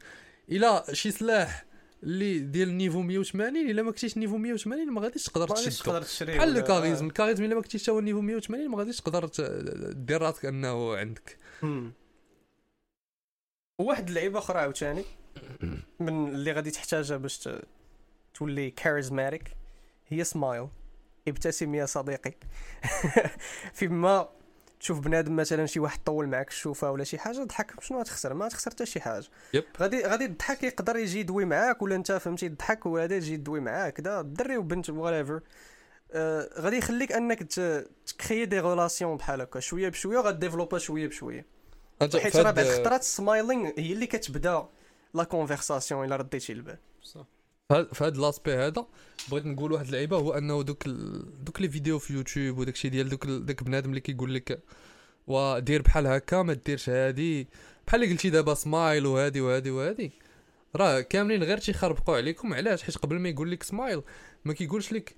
إلا شي سلاح اللي ديال ال niveau 180 إلا ما كنتيش niveau 180 ما غاديش تقدر تشدو. تشري بحال ال charisme. ال charisme إلا ما كنتيش هو ال niveau 180 ما غاديش تقدر دير راسك أنه عندك. مم. وواحد اللعيبه أخرى عاوتاني. من اللي غادي تحتاجها باش تولي charismatique هي سمايل ابتسم يا صديقي. فيما تشوف بنادم مثلا شي واحد طول معك الشوفة ولا شي حاجة ضحك شنو غتخسر ما تخسر حتى شي حاجة. yep. غادي غادي الضحك يقدر يجي يدوي معاك ولا أنت فهمتي تضحك وهذا يجي يدوي معاك. دا الدري وبنت whatever آه غادي يخليك أنك تcréer des relations بحال هكا. شوية بشوية غا développer شوية بشوية. حيت راه بعض الخطرات ال smiling هي اللي كتبدا. la conversation إلا رديتي البال فهاد فهاد l'aspect هذا بغيت نقول واحد اللعيبه هو أنه دوك ال... دوك les vidéos في يوتيوب وداك الشيء ديال دوك ال... داك بنادم اللي كيقول لك ودير بحال هكا ما ديرش هادي. بحال اللي قلتي دابا سمايل وهادي وهادي وهادي. راه كاملين غير تيخربقوا عليكم علاش؟ حيت قبل ما يقول لك سمايل ما كيقولش لك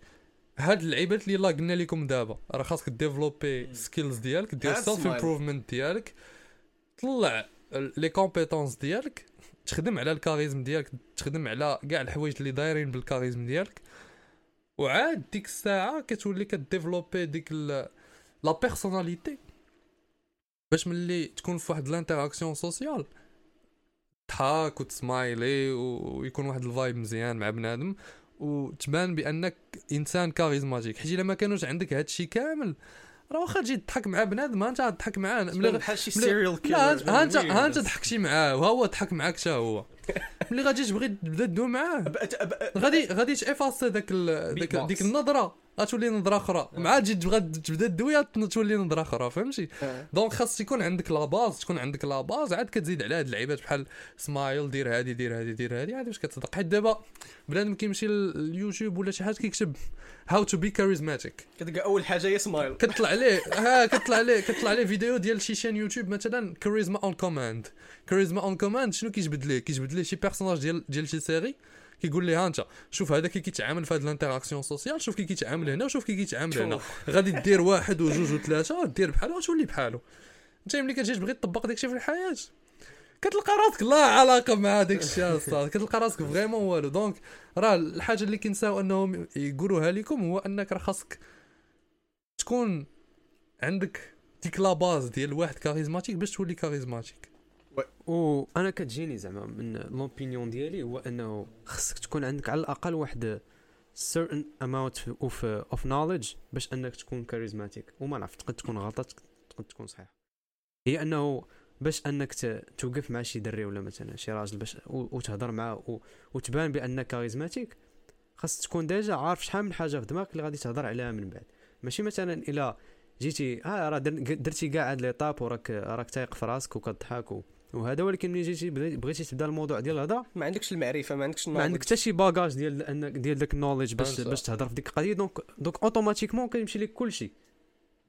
هاد اللعيبات اللي يلاه قلنا لكم دابا. راه خاصك développer skills ديالك دير self. improvement ديالك طلع les compétences ديالك تخدم على ال charisme ديالك تخدم على كاع الحوايج اللي دايرين بال charisme ديالك. وعاد ديك الساعة كتولي ك développer ديك la personnalité باش ملي تكون في واحد ال interaction sociale تضحك وتسمايلي ويكون واحد ال vibe مزيان مع بنادم. وتبان بأنك إنسان charismatique. حيت إلا ما كانوش عندك هادشي كامل راه واخا تجي تضحك مع بنادم انت تضحك معاه ملي بحال شي serial لا ها killer انت ها انت ضحكتي معاه وها هو ضحك معاك حتى هو. ملي غادي تبغي تبدا تدوي معاه. غادي غادي t'effacer داك. ديك النظرة. غتولي نظرة أخرى. مع تجي تبغى تبدا غت- تولي نظرة أخرى فهمتي؟ donc خاص يكون عندك la base تكون عندك la base عاد كتزيد على هاد اللعيبات بحال سمايل دير هادي دير هادي دير هادي عاد باش كتصدق. حيت دابا بنادم كيمشي لليوتيوب ولا شي حاجة كيكتب how to be charismatic كتلقى أول حاجة هي سمايل كتطلع عليه ها كتطلع عليه كتطلع عليه فيديو ديال شي chaîne يوتيوب مثلا كاريزما اون كوماند كاريزما اون كوماند شنو كيجبد ليه؟ كيجبد ليه شي personnage ديال ديال شي série كيقول ليه ها انت شوف هذا كي كيتعامل في هذه ال interaction sociale شوف كي كيتعامل هنا وشوف كي كيتعامل هنا. غادي دير واحد وجوج وثلاثة دير بحاله وتولي بحاله انت ملي كتجي تبغي تطبق داكشي في الحياة كتلقى راسك لا علاقة مع داك الشيء اصاحبي كتلقى راسك vraiment والو. donc راه الحاجة اللي كنساو أنهم يقولوها لكم هو أنك راه خاصك تكون عندك ديك la base ديال واحد charismatique باش تولي charismatique. وأنا كتجيني زعما من l'opinion ديالي هو انه خصك تكون عندك على الاقل واحد certain amount of of knowledge باش انك تكون charismatique وما نعرف تقد تكون غلطة تقد تكون صحيحة. هي انه باش انك توقف مع شي دري ولا مثلا شي راجل باش وتهضر معاه وتبان بانك charismatique خاص تكون déjà عارف شحال من حاجة في دماغك اللي غادي تهضر عليها من بعد. ماشي مثلا إلا جيتي آه راه در- درتي كاع هاد les étapes وراك راك تايق في راسك وكضحك وهذا ولكن ملي جيتي؟ بغي- بغيتي تبدأ الموضوع ديال الهضره ما عندكش المعرفة ما عندكش ما عندك حتى شي bagage ديال انك ديال داك ال knowledge باش. باش تهضر في ديك القضية. donc donc automatiquement كيمشي لك كلشي.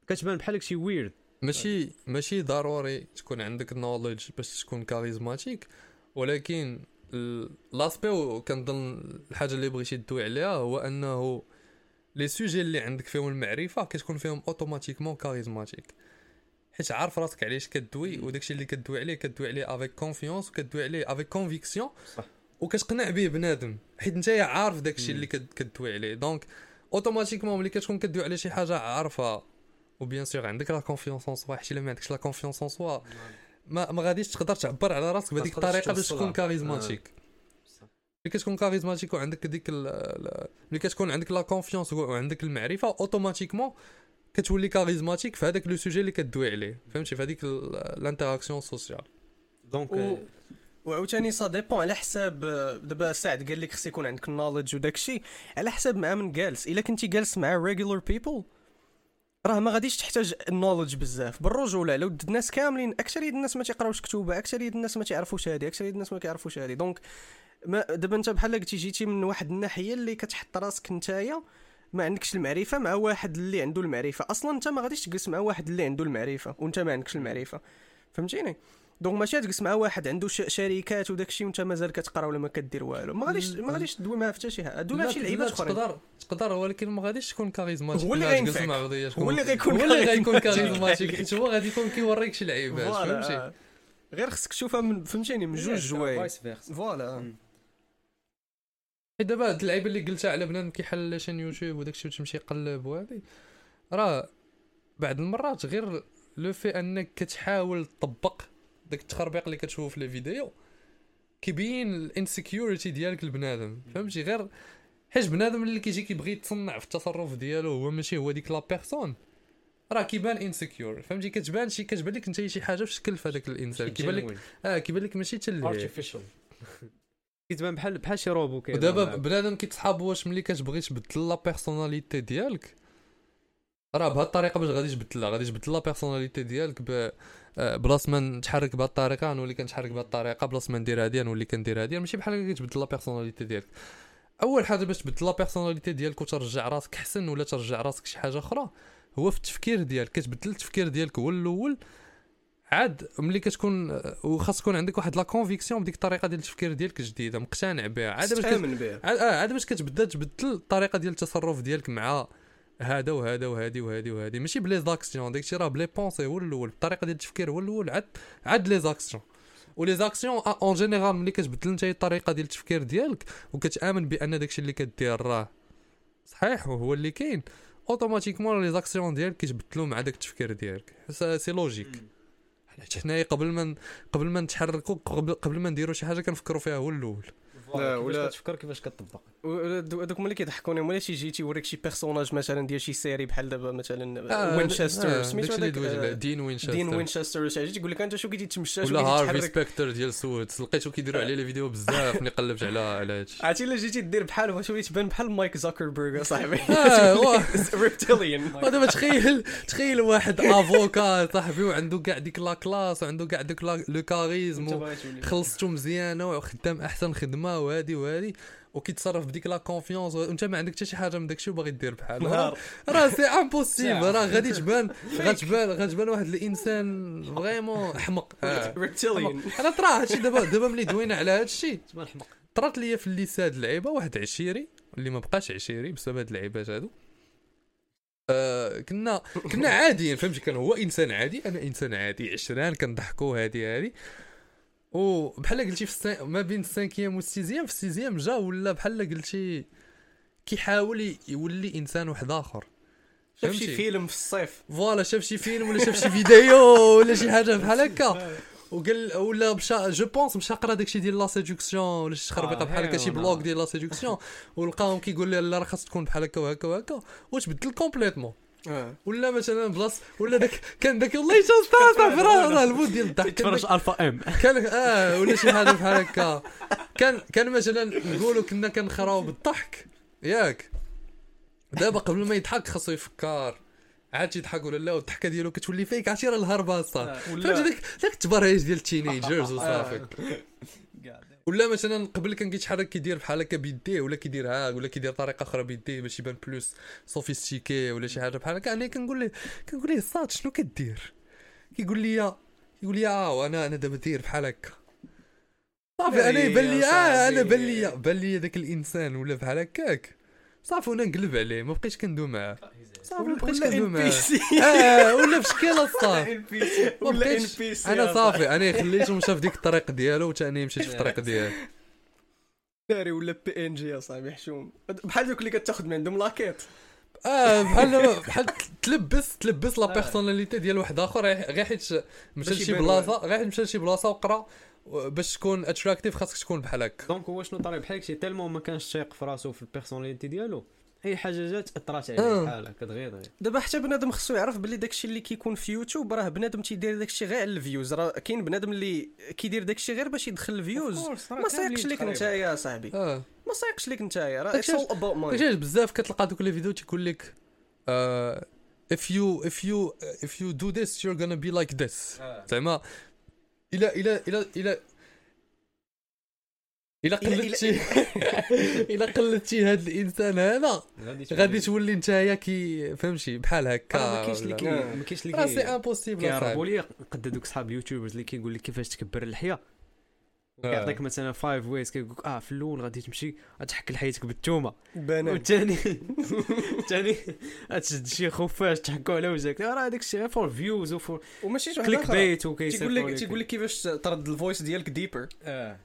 كتبان بحال شي weird ماشي ماشي ضروري تكون عندك نوليدج باش تكون charismatique ولكن ال- l'aspect كنظن الحاجة اللي بغيتي تدوي عليها هو أنه les sujets اللي عندك فيهم المعرفة كتكون فيهم automatiquement charismatique حيت عارف راسك علاش كدوي وداكشي اللي كدوي عليه كدوي عليه avec confiance وكدوي عليه avec conviction. وكتقنع به بنادم حيت انت عارف داكشي. اللي كد- كدوي عليه donc automatiquement ملي كتكون كدوي على شي حاجة عارفها و bien sûr عندك la confiance en soi حيت الا ما عندكش la confiance en soi ما, ما غاديش تقدر تعبر على راسك بهذيك الطريقة باش. تكون charismatique ملي كتكون charismatique وعندك ديك ملي كتكون عندك la confiance وعندك المعرفة automatiquement كتولي charismatique في هذاك le sujet اللي كدوي عليه. فهمتي؟ في هذيك ال interaction sociale. donc و- وعاوتاني ça dépend على حساب دابا سعد قال لك خص يكون عندك ال knowledge وداك الشيء. على حساب مع من جالس. إلا كنتي جالس مع regular people راه ما غاديش تحتاج ال knowledge بزاف. بالرجوله لو الناس كاملين اكثريه الناس ما تيقراوش كتوبة اكثريه الناس ما تعرفوش هذه اكثريه الناس ما كيعرفوش هذه donc ما دابا انت بحال قلتي جيتي من واحد الناحية اللي كتحط راسك نتايا ما عندكش المعرفة مع واحد اللي عنده المعرفة. أصلا أنت ما غاديش تجلس مع واحد اللي عنده المعرفة وأنت ما عندكش المعرفة. فهمتيني؟ donc ماشي تجلس مع واحد عنده ش- شركات وداك الشيء وأنت مازال كتقرأ ولا ما كدير والو. ما غاديش ما غاديش تدوي معاه في حتى شي حاجة. دوي معاه شي لعيبات أخرين. تقدر تقدر ولكن ما غاديش تكون charismatique هو اللي غينفعك. هو اللي غيكون هو اللي غيكون charismatique. charismatique حيت هو غادي يكون كيوريك شي لعيبات فهمتي؟ غير خصك تشوفها من فهمتيني من جوج versa voilà. حيت دابا هاد اللعيبة اللي قلتها على بنادم كيحل chaîne يوتيوب وداكشي وتمشي يقلب وهادي راه بعض المرات غير لو في انك كتحاول تطبق داك التخربيق اللي كتشوفو في les vidéos كيبين ال insecurity ديالك لبنادم فهمتي؟ غير حيت بنادم اللي كيجي كيبغي يتصنع في التصرف ديالو هو ماشي هو ديك la personne راه كيبان insecure فهمتي؟ كتبان شي كتبان لك انت شي حاجة في شكل في هذاك الإنسان كيبان لك آه كيبان لك ماشي حتى artificial كيتبان بحال بحال شي روبو كيهضر ودابا. بنادم كيتصحاب واش ملي كتبغي تبدل la personnalité ديالك راه بهاد الطريقة باش غادي تبدلها. غادي تبدل la personnalité ديالك ب آه، بلاص ما نتحرك بهاد الطريقة نولي كنتحرك بهاد الطريقة. بلاص ما ندير هادي نولي كندير هادي. ماشي بحال كتبدل la personnalité ديالك. أول حاجة باش تبدل la personnalité ديالك وترجع راسك حسن ولا ترجع راسك شي حاجة أخرى هو في التفكير ديالك. كتبدل التفكير ديالك هو الأول عاد ملي كتكون آه، وخاص تكون عندك واحد la conviction بديك الطريقة ديال التفكير ديالك جديده مقتنع بها. عاد باش كت- تامن به عاد آه عاد باش كتبدا تبدل الطريقة ديال التصرف ديالك مع هذا وهذا وهذه وهذه وهذه. ماشي ب les actions داكشي راه ب les pensées هو الأول. الطريقة ديال التفكير هو الأول عاد عاد les actions. و les actions en général ملي كتبدل انت الطريقة ديال التفكير ديالك وكتأمن بأن داكشي اللي كدير راه صحيح وهو اللي كاين automatiquement les actions ديالك كيتبدلوا مع داك التفكير ديالك. c'est logique حيت حنايا قبل ما قبل ما نتحركوا قبل, قبل ما نديروا شي حاجة كنفكروا فيها هو الأول. لا ولا- ولا كتفكر كيفاش كتطبق؟ هذوك هما اللي كيضحكوني هما اللي تيجي تيوريك شي personnage مثلا ديال شي série بحال دابا مثلا آه، وينشستر آه، سميتو هذاك آه، دين وينشستر دين وينشستر شي تيقول لك أنت شو كيدي تمشى شو ولا هارفي سبيكتر ديال سوتس لقيتو كيديروا عليه les vidéos بزاف ملي قلبت على على هادشي. عرفتي إلا جيتي دير بحال شوية تبان بحال مايك زاكربرغ صاحبي؟ آه، reptilian ودابا تخيل تخيل واحد avocat صاحبي وعنده كاع ديك la classe وعنده كاع ديك لا- le charisme خلصتو مزيانة وخدام أحسن خدمة وهادي وهادي وكيتصرف بديك la confiance وانت ما عندك حتى شي حاجة من داكشي وباغي دير بحال. راه c'est impossible. راه غادي تبان غتبان غتبان واحد الإنسان vraiment أحمق. reptilian أنا طرا هادشي دابا دابا ملي دوينا على هادشي تبان حمق طرات ليا في ال lycée هاد اللعيبه واحد عشيري اللي ما بقاش عشيري بسبب هاد اللعيبات هادو. آه كنا كنا عاديين فهمتي؟ كان هو إنسان عادي أنا إنسان عادي عشران كنضحكوا هادي هادي. وبحال قلتي في السي... ما بين ال cinquième وال sixième في ال sixième جا ولا بحال قلتي كيحاول يولي إنسان واحد آخر شاف شي؟ فيلم في الصيف voilà شاف شي فيلم ولا شاف شي فيديو ولا شي حاجة بحال هكا وقال ولا مشى je pense مشى قرا داكشي ديال la séduction ولا شي خربيقه آه، بحال هكا شي blog نعم. ديال la séduction ولقاهم كيقول لي لا راه خاص تكون بحال هكا وهكا وهكا وتبدل complètement آه. ولا مثلا بلاص ولا داك كان داك والله شوف صافي راه راه ال mood ديال الضحك. تفرج Alpha M. كان آه ولا شي حاجة بحال هكا. كان كان مثلا نقولوا كنا كنخراو بالضحك. ياك. دابا قبل ما يضحك خاصو يفكر. عاد تيضحك ولا لا والضحكة ديالو كتولي فيك عرفتي راه الهربه صافي آه. فهمتي داك داك التبرهيج ديال ال teenagers وصافي. ولا مثلا قبل كان كيتحرك كيدير بحال هكا بيديه ولا كيدير هاك ولا كيدير طريقة أخرى بيديه باش يبان plus sophistiqué ولا شي حاجة بحال هكا. أنا كنقول ليه كنقول ليه صاط شنو كدير؟ كيقول لي يقول لي آه أنا أنا دابا داير بحال هكا. صافي أنا يبان لي آه أنا. بان لي بان لي داك الإنسان ولا بحال هكاك. صافي وأنا نقلب عليه ما بقيتش كندوي معاه. صافي بقيتش سي. آه ولا في شكل صافي ولا NPC أنا صافي أنا خليته مشى في ديك الطريق ديالو وتا أنا مشيت في الطريق ديالي داري ولا PNJ يا صاحبي حشوم. بحال دوك اللي كتاخذ من عندهم la quête. آه بحال بحال تلبس تلبس la personnalité ديال واحد آخر غير حيت مشى لشي بلاصة غير حيت مشى لشي بلاصة وقرا باش تكون attractif خاصك تكون بحال هكا donc هو شنو طري بحال شي tellement ما كانش تايق في راسو في ال personnalité ديالو. اي حاجة جات اثرات عليه آه. بحال هكا دغيا دغيا دابا حتى بنادم خصو يعرف باللي داكشي اللي كيكون في يوتيوب راه بنادم تيدير داكشي غير على ال views. راه كاين بنادم اللي كيدير داكشي غير باش يدخل ال views. ما سايقش ليك انت يا صاحبي. ما سايقش ليك انت راه داكشي it's all about money داكشي بزاف كتلقى دوك les vidéos تيقول لك آه، if you if you if you do this you're gonna be like this. زعما إلى إلى إلى إلى إلى إلا- قلدتي إلى قلدتي هذا الإنسان هذا. غادي تولي نتايا كي فهمتي بحال هكا. راه ما كاينش اللي كي آه. ما كاينش اللي راه c'est que impossible كيهربوا لي قد دوك صحاب youtubers اللي كيقول لك كيفاش تكبر اللحية. كيعطيك مثلا five ways كيقول لك آه في الأول غادي تمشي غتحك لحيتك بالثومه بنان والثاني الثاني غتشد شي خفاش تحكوا على وجهك. راه هذاك الشيء غير for views و for وماشي شي clickbait تيقول لك تيقول لك كيفاش ترد ال voice ديالك deeper آه.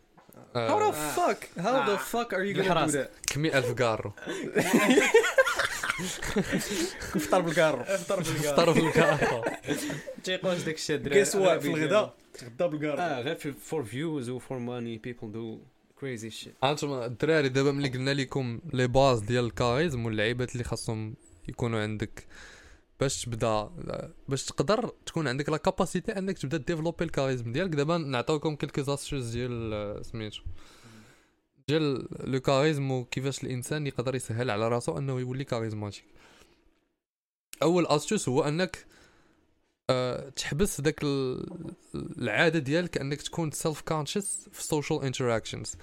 How the آه. fuck? How the آه. fuck are you gonna do that? كمي ألف كارو فطر بالكارو افطر فطروا في الكارو تيقولش داك الشيء الدراري كيس واحد في الغداء. تغدا بالكارو آه غير for views و for money people do crazy shit أنتم الدراري دابا ملي قلنا لكم les bases ديال ال charisme واللعيبات اللي خاصهم يكونوا عندك. باش تبدا باش تقدر تكون عندك la capacité انك تبدا développer ال charisme ديالك. دابا نعطيوكم quelques astuces ديال آه، سميتو ديال le charisme وكيفاش الإنسان يقدر يسهل على راسو أنه يولي charismatique أول astuce هو أنك أه تحبس داك ال- العادة ديالك أنك تكون self-conscious في ال social interactions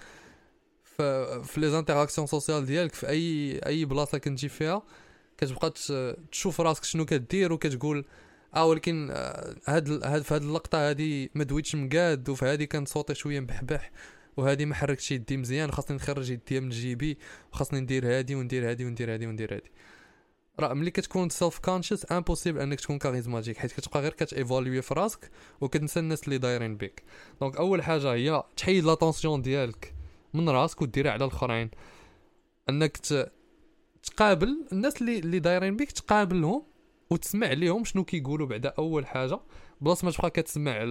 في les interactions sociales ديالك في أي أي بلاصة كنتي فيها كتبقى تشوف راسك شنو كدير وكتقول آه ولكن آه، هاد هاد في هاد اللقطة هادي ما دويتش مقاد وفي هادي كان صوتي شوية مبحبح وهادي ما حركتش يدي مزيان خاصني نخرج يدي من جيبي وخاصني ندير هادي وندير هادي وندير هادي وندير هادي راه ملي كتكون self-conscious impossible أنك تكون charismatique حيت كتبقى غير كت évaluer في راسك وكتنسى الناس اللي دايرين بك donc أول حاجة هي تحيد l'attention ديالك من راسك وديرها على الآخرين أنك. تقابل الناس اللي اللي دايرين بك تقابلهم وتسمع ليهم شنو كيقولوا بعدا أول حاجة بلاص ما تبقى كتسمع.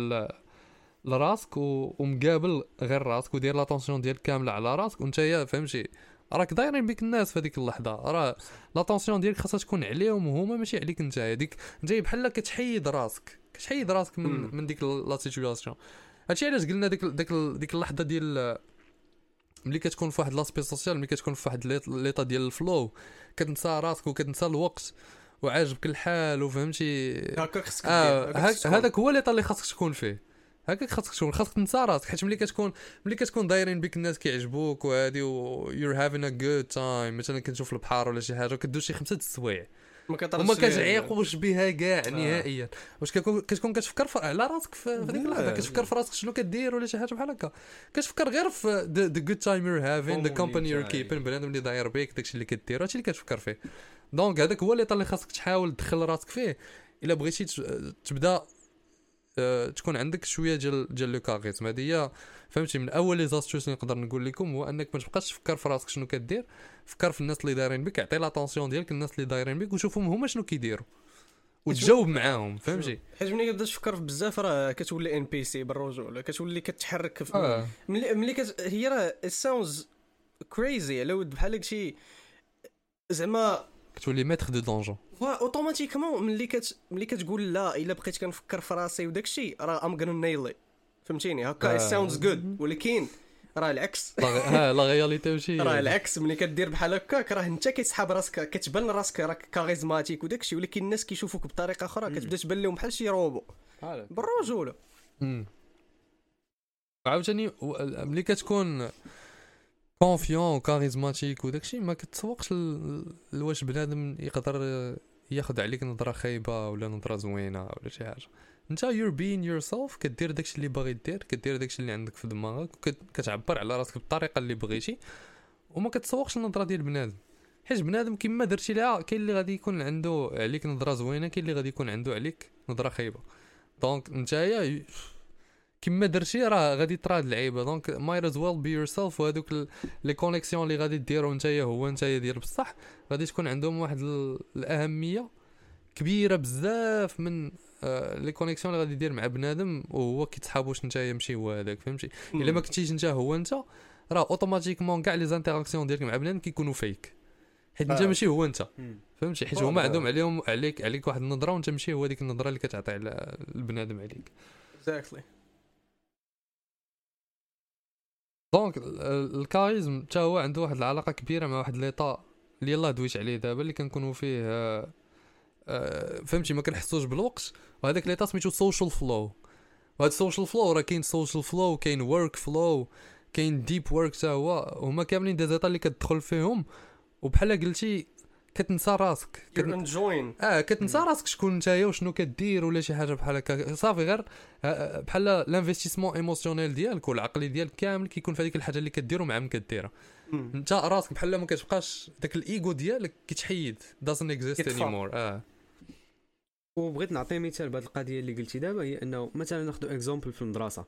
لراسك. ومقابل غير راسك ودير l'attention ديالك كاملة على راسك وانت يا فهمتي راك دايرين بك الناس في هذيك اللحظة راه l'attention ديالك خاصها تكون عليهم وهما ماشي عليك انت ديك انت بحال كتحيد راسك كتحيد راسك من. من ديك la situation هادشي علاش قلنا ديك ديك ديك اللحظة ديال ملي كتكون في واحد l'espace social ملي كتكون في واحد l'ét- l'état ديال ال flow كتنسى راسك وكتنسى الوقت وعاجبك الحال وفهمتي؟ هكاك خصك تكون. هذاك هو l'état اللي خاصك تكون فيه. هكاك خاصك تكون خاصك تنسى راسك حيت ملي كتكون ملي كتكون دايرين بك الناس كيعجبوك وهادي و you're having a good time مثلا كنشوف البحر ولا شي حاجة وكدوز شي خمسة د السوايع. وما. كتعيقوش بها كاع نهائيا. واش كتكون كتفكر على راسك في ديك اللحظة. كتفكر في راسك شنو كدير ولا شي حاجة بحال هكا. كتفكر غير في the good time you're having the company you're. keeping بنادم اللي داير بيك داكشي اللي كدير. هادشي اللي كتفكر فيه. donc هذاك هو اللي اللي خاصك تحاول تدخل راسك فيه. إلا بغيتي تبدا آه تكون عندك شوية ديال ديال le charisme. هذه هي فهمتي من أول les astuces اللي نقدر نقول لكم هو أنك ما تبقاش تفكر في راسك شنو كدير. فكر في الناس اللي دايرين بك عطي l'attention ديالك الناس اللي دايرين بك وشوفهم هما شنو كيديروا. وتجاوب معاهم فهمتي حيت ملي كتبدا تفكر في بزاف راه كتولي NPC بالرجوله كتولي كتحرك في آه. ملي ملي كت... هي راه sounds crazy على ود بحال هادشي زعما كتولي maître de donjon automatiquement ملي كت ملي كتقول لا إلا بقيت كنفكر في راسي وداك الشيء راه I'm gonna nail فهمتيني؟ هكا آه. sounds good ولكن راه العكس. ها la réalité ماشي راه العكس ملي كدير بحال هكاك راه انت كتسحاب راسك كتبان راسك راك charismatique وداك الشيء ولكن الناس كيشوفوك بطريقة أخرى كتبدا تبان لهم بحال شي روبو. بالرجولة. عاوتاني ملي كتكون confiant و charismatique وداكشي ما كتسوقش لواش بنادم يقدر ياخذ عليك نظرة خايبة ولا نظرة زوينة ولا شي حاجة. انت you're being yourself كدير داكشي اللي باغي دير كدير داكشي اللي عندك في دماغك وكتعبر على راسك بالطريقة اللي بغيتي وما كتسوقش النظرة ديال بنادم. حيت بنادم كيما درتي لها كاين اللي غادي يكون عنده عليك نظرة زوينة كاين اللي غادي يكون عنده عليك نظرة خايبة. donc نتايا كما درتي راه غادي تراد اللعيبه donc might as well be yourself وهذوك les connexions اللي غادي ديرو نتايا هو نتايا دير بصح غادي تكون عندهم واحد ال- الأهمية كبيرة بزاف من les connexions اللي غادي دير مع بنادم وهو كيتحاب واش نتايا ماشي هو هذاك فهمتي؟ إلا ما كنتيش انت هو انت راه automatiquement كاع les interactions ديالك مع بنادم كيكونوا fake حيت انت آه. ماشي هو انت فهمتي؟ حيت آه، هما آه. عندهم عليهم عليك عليك واحد النظرة وانت ماشي هو ديك النظرة اللي كتعطي على البنادم عليك. exactly donc ال- ال- ال charisme حتى هو عنده واحد العلاقة كبيرة مع واحد l'état اللي يلاه دويت عليه دابا اللي كنكونوا فيه آه، آه، فهمتي ما كنحسوش بالوقت وهذاك l'état سميتو social flow وهاد ال social flow راه كاين social flow كاين work flow كاين deep work حتى هو هما كاملين des états اللي كتدخل فيهم. وبحال قلتي كتنسى راسك. كت... آه كتنسى راسك شكون نتايا وشنو كدير ولا شي حاجة بحال هكا. صافي غير آه، آه، بحال l'investissement émotionnel ديالك والعقلي ديالك كامل كيكون في هذيك الحاجة اللي كدير ومع من كديرها. انت راسك بحال ما كتبقاش داك الايجو ديالك كيتحيد. Doesn't exist كيطفى. anymore. آه. وبغيت نعطي مثال بهذه القضية اللي قلتي دابا هي أنه مثلا ناخذ exemple في المدرسة.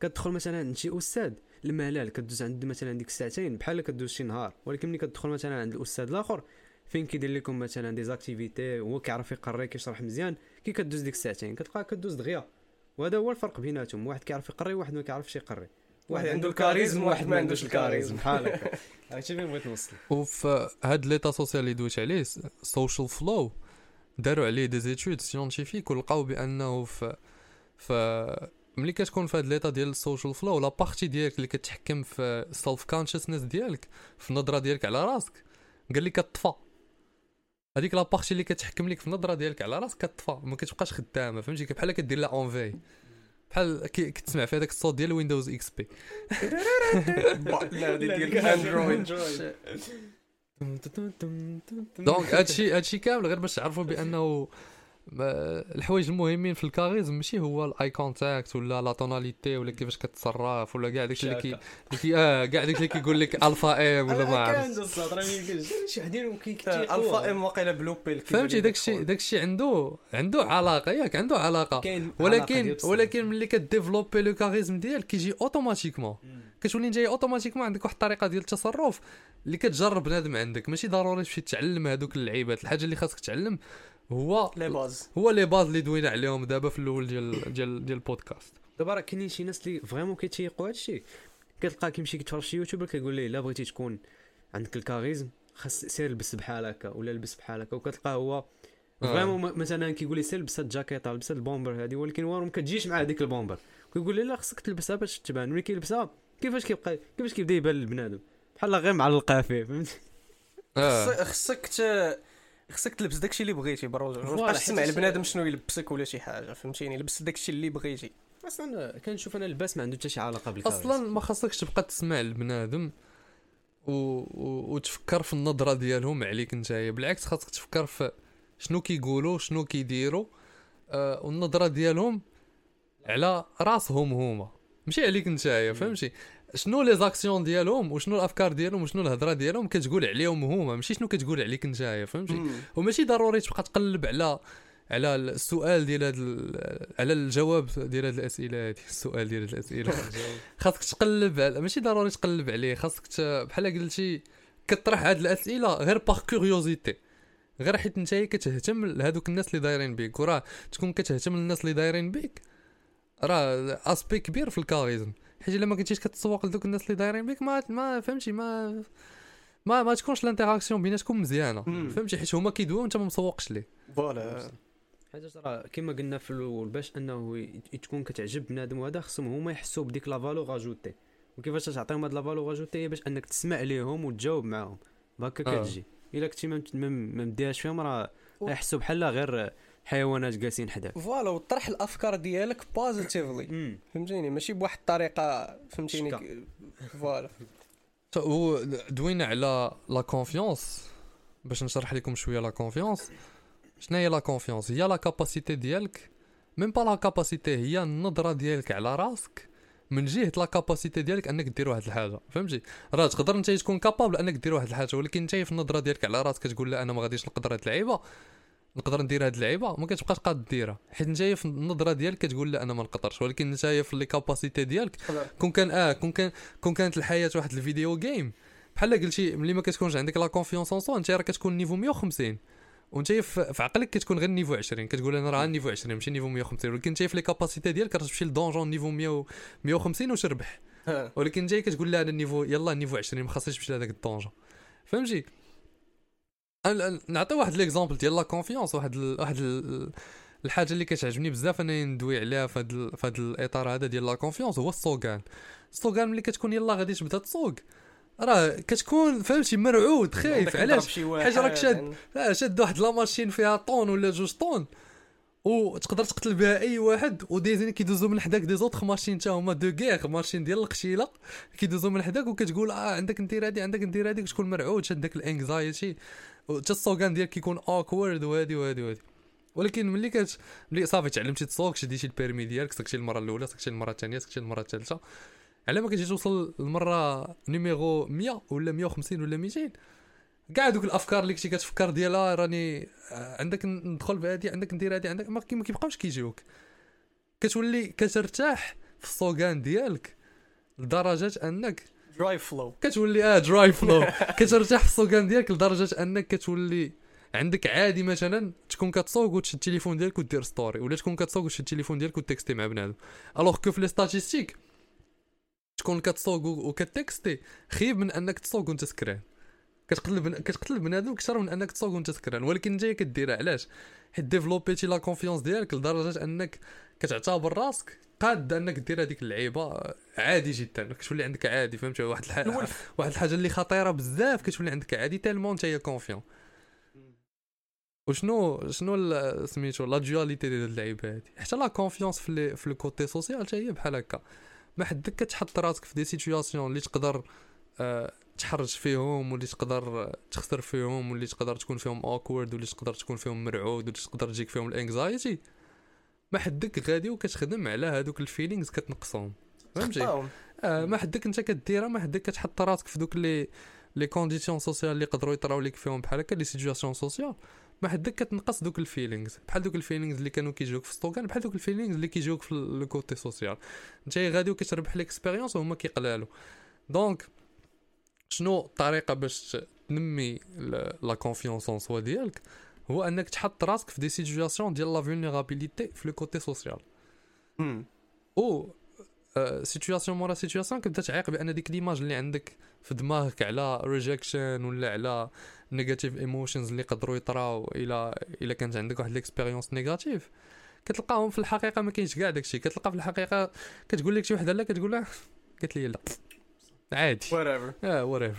كتدخل مثلا عند شي أستاذ الملال كدوز عند مثلا ديك الساعتين بحال كدوز شي نهار. ولكن ملي كتدخل مثلا عند الأستاذ الآخر فين كيدير لكم مثلا des activités هو كيعرف يقري كيشرح مزيان. كي كدوز ديك الساعتين كتلقى كدوز دغيا. وهذا هو الفرق بيناتهم. واحد كيعرف يقري وواحد ما كيعرفش يقري. واحد عنده ال charisme وواحد ما عندوش ال charisme. بحال هكا. هادشي فين بغيت نوصل. وفي هاد l'état social اللي دويت عليه social flow داروا عليه des études scientifiques ولقاو بأنه في في ملي كتكون في هاد l'état ديال ال social flow la partie ديالك اللي كتحكم في ال self consciousness ديالك في النظرة ديالك على راسك قال لي كتطفى. هذيك la partie اللي كتحكم لك في النظرة ديالك على راسك كتطفى ما كتبقاش خدامة فهمتي؟ بحال كدير لها en veille بحال كي- كتسمع في هذاك الصوت ديال Windows XP لا هذه ديال Android donc هادشي هادشي كامل غير باش تعرفوا بأنه الحوايج المهمين في ال charisme ماشي هو ال eye contact ولا la tonalité ولا كيفاش كتصرف ولا كاع داكشي اللي كي اللي كي آه كاع داكشي اللي كيقول لك Alpha M ولا ما عرفت شي وحدين Alpha M واقيلا بلوبي فهمتي؟ داكشي داكشي عنده عنده علاقة ياك عنده علاقة. ولكن ولكن ملي ك développer le charisme ديالك كيجي automatiquement كتولي انت automatiquement عندك واحد الطريقة ديال التصرف اللي كتجرب بنادم عندك. ماشي ضروري تمشي تعلم هذوك اللعيبات. الحاجة اللي خاصك تعلم هو les bases. هو les bases اللي دوينا عليهم دابا في الأول ديال ديال ديال البودكاست. دابا راه كاينين شي ناس اللي vraiment كيتيقوا هادشي كتلقى كيمشي كيتفرج شي YouTuber كيقول ليه الا بغيتي تكون عندك ال charisme خاص سير لبس بحال هكا ولا لبس بحال هكا. وكتلقى هو آه. vraiment م- مثلا كيقول لي سير لبس هاد الجاكيطه لبس ال bomber هادي ولكن هو ما كتجيش مع هذيك ال bomber. كيقول لي لا خصك تلبسها باش تبان. ملي كيلبسها كيفاش كيبقى كيفاش كيبدا يبان للبنادم بحال غير معلقة فيه فهمتي آه. خصك خصك تلبس داكشي اللي بغيتي بالرجل ما تبقاش تسمع لبنادم شنو يلبسك ولا شي حاجة فهمتيني؟ لبس داكشي اللي بغيتي. أصلا كنشوف أنا اللباس ما عنده حتى شي علاقة بالكاريزم أصلا ما خاصكش تبقى تسمع لبنادم و... و... وتفكر في النظرة ديالهم عليك نتايا. بالعكس خاصك تفكر في شنو كيقولوا شنو كيديروا آه والنظرة ديالهم على راسهم هما. ماشي عليك نتايا فهمتي؟ شنو لي زاكسيون ديالهم وشنو الأفكار ديالهم وشنو الهضرة ديالهم كتقول عليهم هما؟ ماشي شنو كتقول عليك نتايا فهمتي؟ وماشي ضروري تبقى تقلب على على السؤال ديال هاد على الجواب ديال هاد الأسئلة هادي السؤال ديال هاد الأسئلة. خاصك تقلب على ماشي ضروري تقلب عليه خاصك. بحال قلتي كطرح هاد الأسئلة غير par curiosité غير حيت نتايا كتهتم لهادوك الناس اللي دايرين بيك. وراه تكون كتهتم للناس اللي دايرين بيك راه aspect كبير في ال charisme. حيت إلا ما كنتيش كتسوق لدوك الناس اللي دايرين بيك ما ما فهمتي ما ما ما تكونش ال interaction بيناتكم مزيانة. فهمتي؟ حيت هما كيدويو وانت ما مسوقش ليه. voilà. حاجة راه كما قلنا في الأول باش أنه تكون كتعجب بنادم وهذا خصهم هما يحسوا بديك la valeur ajoutée. وكيفاش تعطيهم هاد la valeur ajoutée؟ هي باش أنك تسمع ليهم وتجاوب معاهم. هكا آه. كتجي. إلا كنتي ما مديهاش فيهم راه يحسوا بحال غير حيوانات جالسين حداك. voilà وطرح الأفكار ديالك positively فهمتيني؟ ماشي بواحد الطريقة فهمتيني؟ voilà. و دوينا على la confiance باش نشرح لكم شوية la confiance شنو هي la confiance هي la capacité ديالك. même pas la capacité هي النظرة ديالك على راسك. من جهة la capacité ديالك أنك دير واحد الحاجة. فهمتي؟ راه تقدر أنت تكون capable أنك دير واحد الحاجة ولكن أنت في النظرة ديالك على راسك كتقول لا أنا ما غاديش نقدر هاد اللعيبة. نقدر ندير هاد اللعيبة ما كتبقاش قاد ديرها. حيت انت في النظرة ديالك كتقول لا أنا ما نقدرش ولكن انت في les capacités ديالك كون كان آه كون كان كون كانت الحياة واحد ال video game بحال قلتي ملي ما كتكونش عندك la confiance en soi انت راه كتكون niveau 150 وانت في عقلك كتكون غير niveau 20 كتقول أنا راه niveau 20 ماشي niveau 150 ولكن انت في les capacités ديالك كتمشي ل donjon niveau 100 150 وتربح. ولكن جاي كتقول لا أنا ال niveau يلا niveau 20 ما خاصنيش نمشي لهذاك ال donjon. فهمتي؟ نعطي واحد l'exemple ديال la confiance واحد ال واحد ال الحاجة اللي كتعجبني بزاف أنا ندوي عليها في هذا ال- في هذا الإطار هذا ديال la confiance هو السوغان السوغان ملي كتكون يلا غادي تبدا تسوق راه كتكون فهمتي مرعود خايف علاش؟ حاجة راك شاد. آه، شاد واحد la machine فيها tonne ولا جوج tonnes. وتقدر تقتل بها أي واحد و des engins كيدوزو من حداك des autres machines تا هما de guerre machines ديال القشيلة كيدوزو من حداك وكتقول آه عندك ندير هادي عندك ندير هادي وتكون مرعود شاد داك ال anxiety حتى السوغان ديالك كيكون awkward وهادي وهادي وهادي. ولكن ملي كت ملي صافي تعلمتي تسوق شديتي ال permis ديالك سقتي المرة الأولى سقتي المرة الثانية سقتي المرة الثالثة. على ما كتجي توصل المره numéro 100 ولا 150 ولا 200 كاع دوك الأفكار اللي كنتي كتفكر ديالها راني آه، عندك ندخل بهادي عندك ندير هادي عندك ما كيبقاوش كيجيوك. كتولي كترتاح في السوغان ديالك لدرجة أنك drive flow كتولي آه drive flow كترتاح في السوغان ديالك لدرجة أنك كتولي عندك عادي مثلا تكون كتسوق وتشد التليفون ديالك ودير story ولا تكون كتسوق وتشد التليفون ديالك وتكستي مع بنادم. alors que في les statistiques تكون كتسوق و- وكتكستي خيب من أنك تسوق وأنت سكران. كتقتل بن... كتقتل بنادم أكثر من أنك تسوق وأنت سكران. ولكن انت كديرها. علاش؟ حيت ديفلوبيتي la confiance ديالك لدرجة أنك كتعتبر راسك قاد انك دير هذيك اللعيبة عادي جدا كتولي عندك عادي فهمتي واحد الحاجة واحد الحاجة اللي خطيرة بزاف كتولي عندك عادي tellement انت هي confiant وشنو شنو سميتو la dualité ديال اللعيبة هادي؟ حتى la confiance في في ال côté social حتى هي بحال هكا. ما حدك كتحط راسك في des situations اللي تقدر آه، تحرج فيهم واللي تقدر تخسر فيهم واللي تقدر تكون فيهم awkward واللي تقدر تكون فيهم مرعود واللي تقدر تجيك فيهم ال anxiety ما حدك غادي وكتخدم على هادوك ال feelings كتنقصهم. فهمتي. آه ما حدك انت كديرها ما حدك كتحط راسك في دوك les les conditions sociales اللي يقدروا يطراو لك فيهم بحال هكا les situations sociales ما حدك كتنقص دوك ال feelings بحال دوك ال feelings اللي كانوا كيجيوك في السوگان بحال دوك ال feelings اللي كيجيوك في ال côté social انت غادي وكتربح l'expérience وهما كيقلالوا donc شنو الطريقة باش تنمي la confiance en soi ديالك؟ هو أنك تحط راسك في des situations ديال la vulnérabilité في le côté social. أو آه، situation مورا situation كتبدا تعيق بأن ديك l'image اللي عندك في دماغك على rejection ولا على negative emotions اللي يقدروا يطراو إلى إلى كانت عندك واحد l'expérience négative كتلقاهم في الحقيقة ما كاينش كاع داكشي. كتلقى في الحقيقة كتقول لك شي وحدة لا كتقول لها قالت لي لا. عادي. Whatever. آه whatever.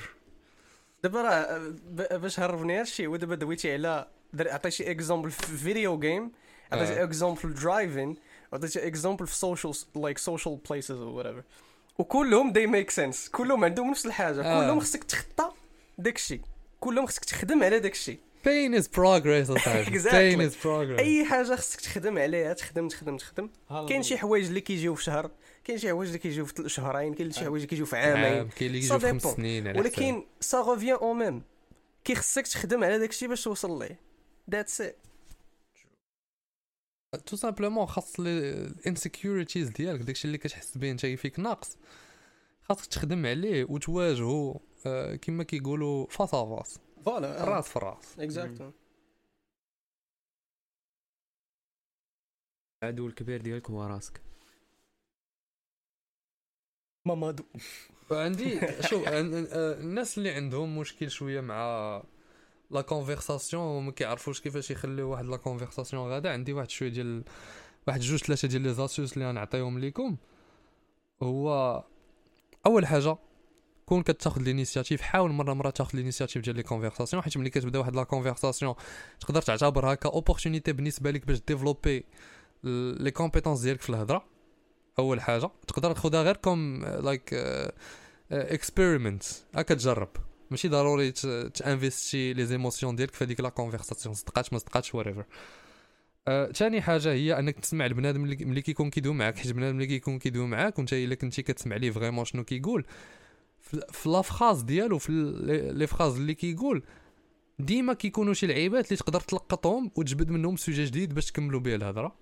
دابا راه ب- باش هربني هادشي ودابا دويتي على عطيتي exemple في video game عطيتي. exemple في driving عطيتي اكزومبل في social like social places أو whatever. وكلهم they make sense. كلهم عندهم نفس الحاجة. كلهم خصك تخطى داكشي كلهم خصك تخدم على داكشي pain is progress pain is progress. اي حاجة خصك تخدم عليها تخدم تخدم تخدم كاين شي حوايج اللي كيجيو في شهر كاين شي حوايج اللي كيجيو في شهرين كاين شي حوايج اللي كيجيو في عامين عام كاين اللي كيجيو في خمس. سنين. ولكن ça revient au même كي خصك تخدم على داكشي باش توصل ليه that's it tout simplement خاص ال insecurities ديالك داكشي اللي كتحس به انت فيك ناقص خاصك تخدم عليه وتواجهه كما كيقولوا face face voilà راس في راس exacto العدو الكبير ديالك هو راسك مامادو عندي شوف الناس اللي عندهم مشكل شوية مع la conversation وما كيعرفوش كيفاش يخليو واحد la conversation غادا عندي واحد شوية ديال واحد جوج ثلاثة ديال les astuces اللي غنعطيهم ليكم. هو أول حاجة كون كتاخذ l'initiative حاول مرة مرة تاخذ l'initiative ديال les conversations حيت ملي كتبدا واحد la conversation تقدر تعتبرها ك opportunité بالنسبة لك باش développer les compétences ديالك في الهضرة. أول حاجة تقدر تاخذها غير comme like experiment هكا تجرب. ماشي ضروري ت investir les émotions ديالك في هذيك la conversation صدقات ما صدقاتش whatever ثاني حاجة هي أنك تسمع البنادم ملي كيكون كيدوي معاك حيت البنادم اللي كيكون كيدوي معاك وأنت إلا كنتي كتسمع ليه vraiment شنو كيقول في la phrase ديالو في les phrases اللي كيقول ديما كيكونوا شي لعيبات اللي تقدر تلقطهم وتجبد منهم sujet جديد باش تكملوا به الهضرة.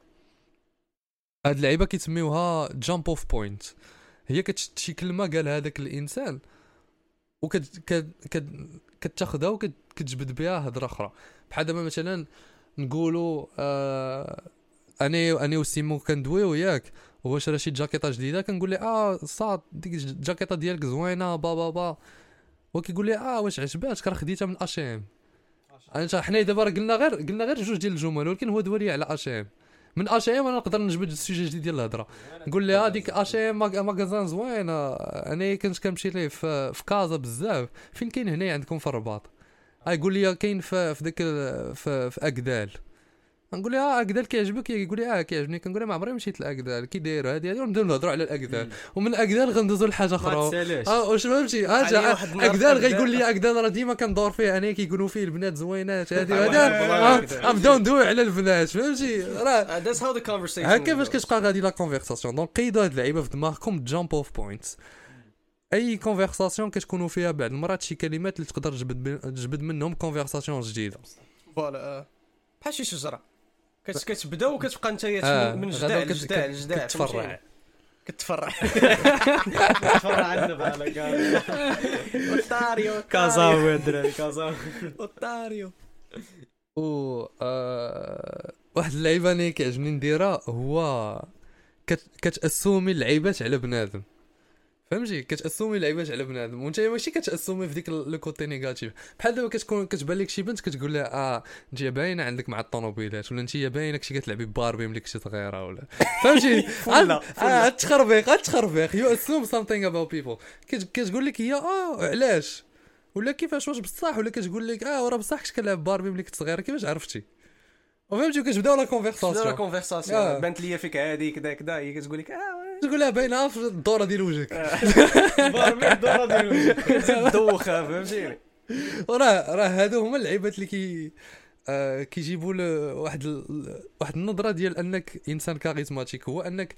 هاد اللعيبة كيسميوها jump off point هي كتشد شي كلمة قال هذاك الإنسان وكت كت كت كتاخذها وكتجبد بها هضره أخرى بحال دابا مثلا نقولوا آه أنا أنا وسيمو كندويو ياك هو شرا شي جاكيطة جديدة كنقول له آه صاد ديك الجاكيطه ديالك زوينة با با با. هو كيقول لي آه واش عجباتك؟ راه خديتها من H&M أنت حنا دابا قلنا غير قلنا غير جوج ديال الجمل ولكن هو دوا لي على H&M من H&M أنا نقدر نجبد ال sujet جديد ديال الهضرة. نقول لي هذيك H&M magasin زوين آه، أنا كنت كنمشي ليه في, في كازا بزاف. فين كاين هنا عندكم في الرباط؟ يقول لي كاين في في ال- في, في اكدال نقول له آه اكدال كيعجبك يقول لي آه كيعجبني كنقول له ما عمري مشيت لاكدال كي داير هذه هذه ونبداو نهضروا على الاكدال ومن الاكدال غندوزو لحاجة ما أخرى آه واش فهمتي آه اكدال في غيقول لي اكدال راه ديما كندور فيه أنا كيقولوا فيه البنات زوينات هذه آه، وهذا. والله آه، نبداو ندوي على البنات. فهمتي راه conversation هكا فاش كتبقى غادي la conversation donc قيدوا هاد اللعيبة في دماغكم jump off points أي conversation كتكونوا فيها بعض المرات شي كلمات اللي تقدر تجبد تجبد منهم conversation جديدة. voilà آه. بحال شي شجرة. كتبدأ وكتبقى انت آه، من لجدع كت- لجدع كتفرع. كتفرع. تفرع عندنا بحالك أوتاريو كازاوي الدراري كازاوي أوتاريو. و آه واحد اللعيبة أنا كيعجبني نديرها هو كت كت assume ي اللعيبات على بنادم. فهمتي؟ كت assume ي اللعيبات على بنادم. وانت ماشي كت assume ي في ديك le côté négatif. بحال دابا كتكون كتبان لك شي بنت كتقول لها آه انت باينة عندك مع الطوموبيلات ولا انت باينة كنتي كتلعبي باربي ملي كنتي صغيرة ولا فهمتي؟ آه التخربيق التخربيق you assume about people. كت- كتقول لك هي آه علاش؟ ولا كيفاش؟ واش بصح؟ ولا كتقول لك آه وراه بصح كنت كنلعب باربي ملي كنت صغيرة كيفاش عرفتي؟ وفهمتي كتبداو la conversation conversation آه. بانت لي فيك هادي كذا كذا هي كتقول لك آه تقول لها باينه في الدوره ديال وجهك بارمي الدوره ديالو دوخه فهمتيني وراه راه هادو هما اللعيبات اللي كي آه كيجيبوا واحد ال- واحد النظرة ديال أنك إنسان charismatique. هو أنك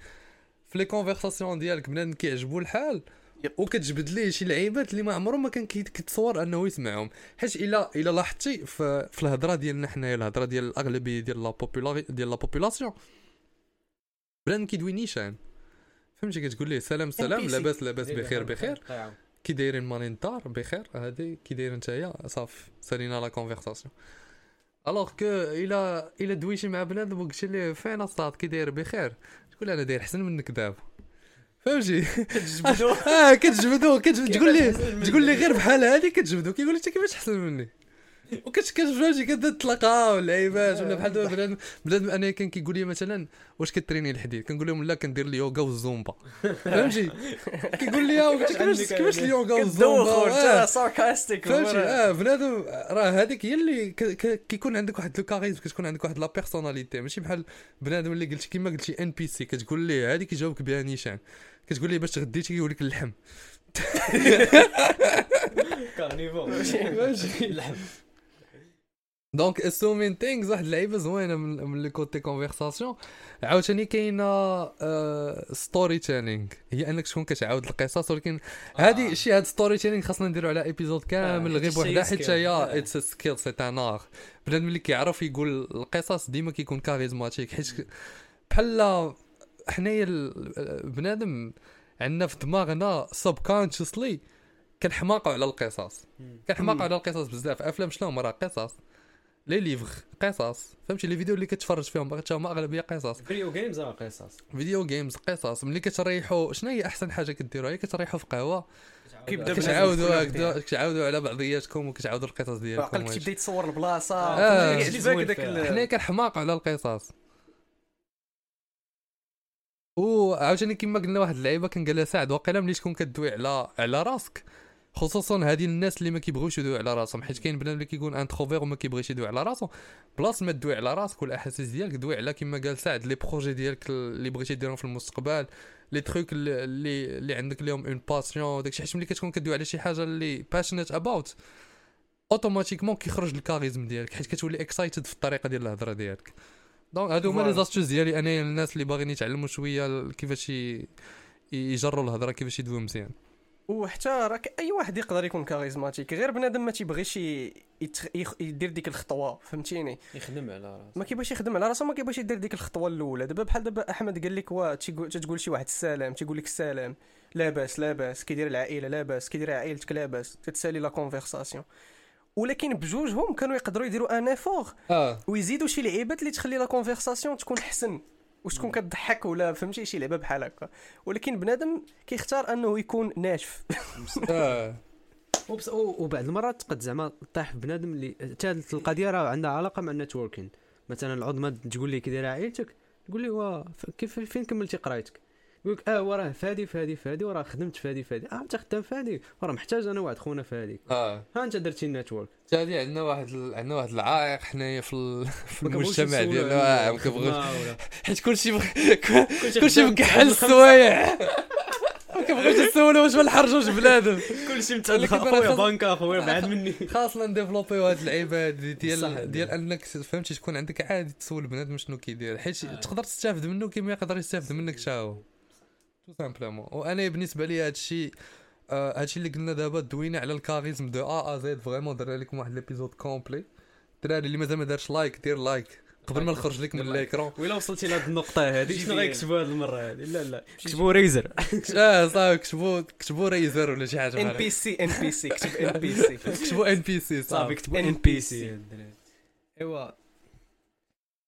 في les conversations ديالك بنادم كيعجبو الحال. وكتجبد ليه شي لعيبات اللي ما عمره ما كان كي- كيتصور أنه يسمعهم. حيت الا إلا لاحظتي في, في الهضرة ديالنا حنايا الهضرة ديال الأغلبية ديال لا ديال la population بنادم كيدوي نيشان. فهمتي كتقول ليه؟ سلام سلام. لاباس لاباس بخير بخير. كي دايرين ماني الدار بخير. هادي كي داير نتايا صافي. سالينا la conversation alors que الا إلا دويتي مع بنادم وقلتي ليه فين اصاط كي داير بخير. تقول أنا داير احسن منك دابا. فهمتي؟ كتجبدو. آه كتجبدو كتجبد. تقول لي تقول لي غير بحال هادي كتجبدو. كيقول لك أنت كيفاش احسن مني؟ وكت كتفهمتي كتبدا تلاقاو اللعيبات ولا بحال دابا بنادم بنادم أنا كان كيقول لي مثلا واش كتريني الحديد؟ كنقول لهم لا كندير اليوغا والزومبا. فهمتي؟ كيقول لي قلت له كيفاش كيفاش اليوغا والزومبا؟ كتدوخ آه. sarcastic فهمتي؟ آه بنادم راه هذيك هي اللي كيكون عندك واحد le charisme كتكون عندك واحد la personnalité ماشي بحال بنادم اللي قلتي كيما قلتي NPC كتقول ليه هذه كيجاوبك بها نيشان كتقول ليه باش تغديتي كيقول لك اللحم. carnivore اللحم. donc assuming things واحد اللعيبه زوينه من les côtés conversation عاوتاني كاينة storytelling هي أنك تكون كتعاود القصص ولكن هذه شي هاد storytelling خاصنا نديرو على épisode كامل آه، غير بوحدها حيت. هي آه. it's skill c'est un art بنادم اللي كيعرف يقول القصص ديما كيكون charismatique حيت بحال حنايا بنادم عندنا في دماغنا subconsciously كنحماقوا على القصص. كنحماقوا على القصص بزاف. أفلام شنو هما؟ راه قصص. لي ليفغ قصص. فهمتي؟ les vidéos اللي كتفرج فيهم باغي هما اغلبيه قصص. video games راه قصص. video games قصص. ملي كتريحوا شنو هي أحسن حاجة كديروها هي كتريحوا في قهوة. كيبدا كتعاودوا هكذا كتعاودوا على بعضياتكم وكتعاودوا القصص ديالكم عقلك. تيبدا يتصور البلاصة. آه. ال- حنا كنحماق على القصص. وعاوتاني كما قلنا واحد اللعيبة كان قالها سعد واقيلا ملي تكون كدوي على على راسك خصوصا هذه الناس اللي ما كيبغيوش يدوي على راسهم حيت كاين بنادم اللي كيكون introvert وما كيبغيش يدوي على راسو بلاص ما تدوي على راسك والأحاسيس ديالك دوي على كما قال سعد les projets ديالك اللي بغيتي ديرهم في المستقبل les trucs اللي اللي, عندك اليوم une passion داكشي. حيت ملي كتكون كدوي على شي حاجة اللي passionate about automatiquement كيخرج ال charisme ديالك حيت كتولي excited في الطريقة ديال الهضرة ديالك. donc هادو هما les. astuces ديالي أنا الناس اللي باغيين يتعلموا شوية كيفاش يجروا الهضرة كيفاش يدويو مزيان. وحتى راك أي واحد يقدر يكون charismatique غير بنادم ما تيبغيش ي- يتخ... يخ... يدير ديك الخطوة فهمتيني؟ يخدم على راسه ما كيبغيش يخدم على راسو ما كيبغيش يدير ديك الخطوة الأولى. دابا بحال دابا أحمد قال لك وا تيقول تقول شي واحد السلام تيقول لك السلام. لاباس لاباس كيدير العائلة لاباس كيدير عائلتك لاباس تتسالي la conversation ولكن بجوجهم كانوا يقدروا يديروا un effort آه. ويزيدوا شي لعيبات اللي تخلي la conversation تكون حسن واش تكون كتضحك ولا فهمتي شي لعبة بحال هكا. ولكن بنادم كيختار أنه يكون ناشف. آه وبس و- وبعض المرات تقد زعما طيح بنادم اللي حتى القضية راه عندها علاقة مع ال networking مثلا العظمى تقول لي كي دايره عائلتك تقول لي وا كيف فين كملتي قرايتك؟ يقول لك آه وراه فادي فادي فادي وراه خدمت فادي فادي. آه أنت خدام فادي. وراه محتاج أنا واحد خونا فادي. آه. ها أنت درتي النتورك. تالي عندنا واحد ال... عندنا واحد العائق حنايا في. في ما المجتمع ديالنا ما ولا- حيت كلشي. كلشي مكحل. السوايع. ما كيبغيوش يسولوا واش بالحرجوج بنادم. كلشي متعلق أخويا بنك أخويا بعد مني. خاصنا نديفلوبيو هاد اللعيبه ديال. ديال أنك فهمتي تكون عندك عادي تسول بنادم شنو كيدير. حيت آه. تقدر تستافد منه كيما يقدر يستافد منك حتى هو tout simplement وأنا بالنسبة لي هادشي آه هادشي اللي قلنا دابا دوينا على ال charisme de A à Z vraiment درنا لكم واحد l'épisode complet. الدراري اللي مازال ما دارش like دير like. قبل ما نخرج لك من. l'écran ولا وصلتي لهاد النقطة هذه جي شنو غيكتبوا هاد المرة هذه لا لا. كتبوا rizzer آه صافي كتبوا كتبوا rizzer ولا شي حاجة ان بي سي ان بي سي كتب ان بي سي. كتبوا NPC صافي. كتبوا. NPC ايوا.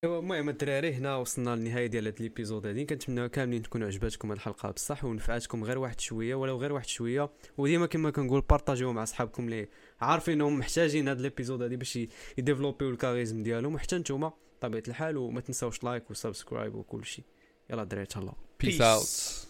إيوا المهم الدراري هنا وصلنا للنهايه ديال هاد l'épisode هادي. كنتمنى كاملين تكون عجباتكم الحلقة بصح ونفعتكم غير واحد شوية ولو غير واحد شوية. وديما كما كنقول بارطاجيو مع صحابكم اللي عارفين إنهم محتاجين هاد l'épisode هادي باش يديفلوبيو ال charisme ديالهم. وحتى نتوما بطبيعه الحال وما تنساوش like و subscribe وكل شيء يلا الدراري تهلاو peace out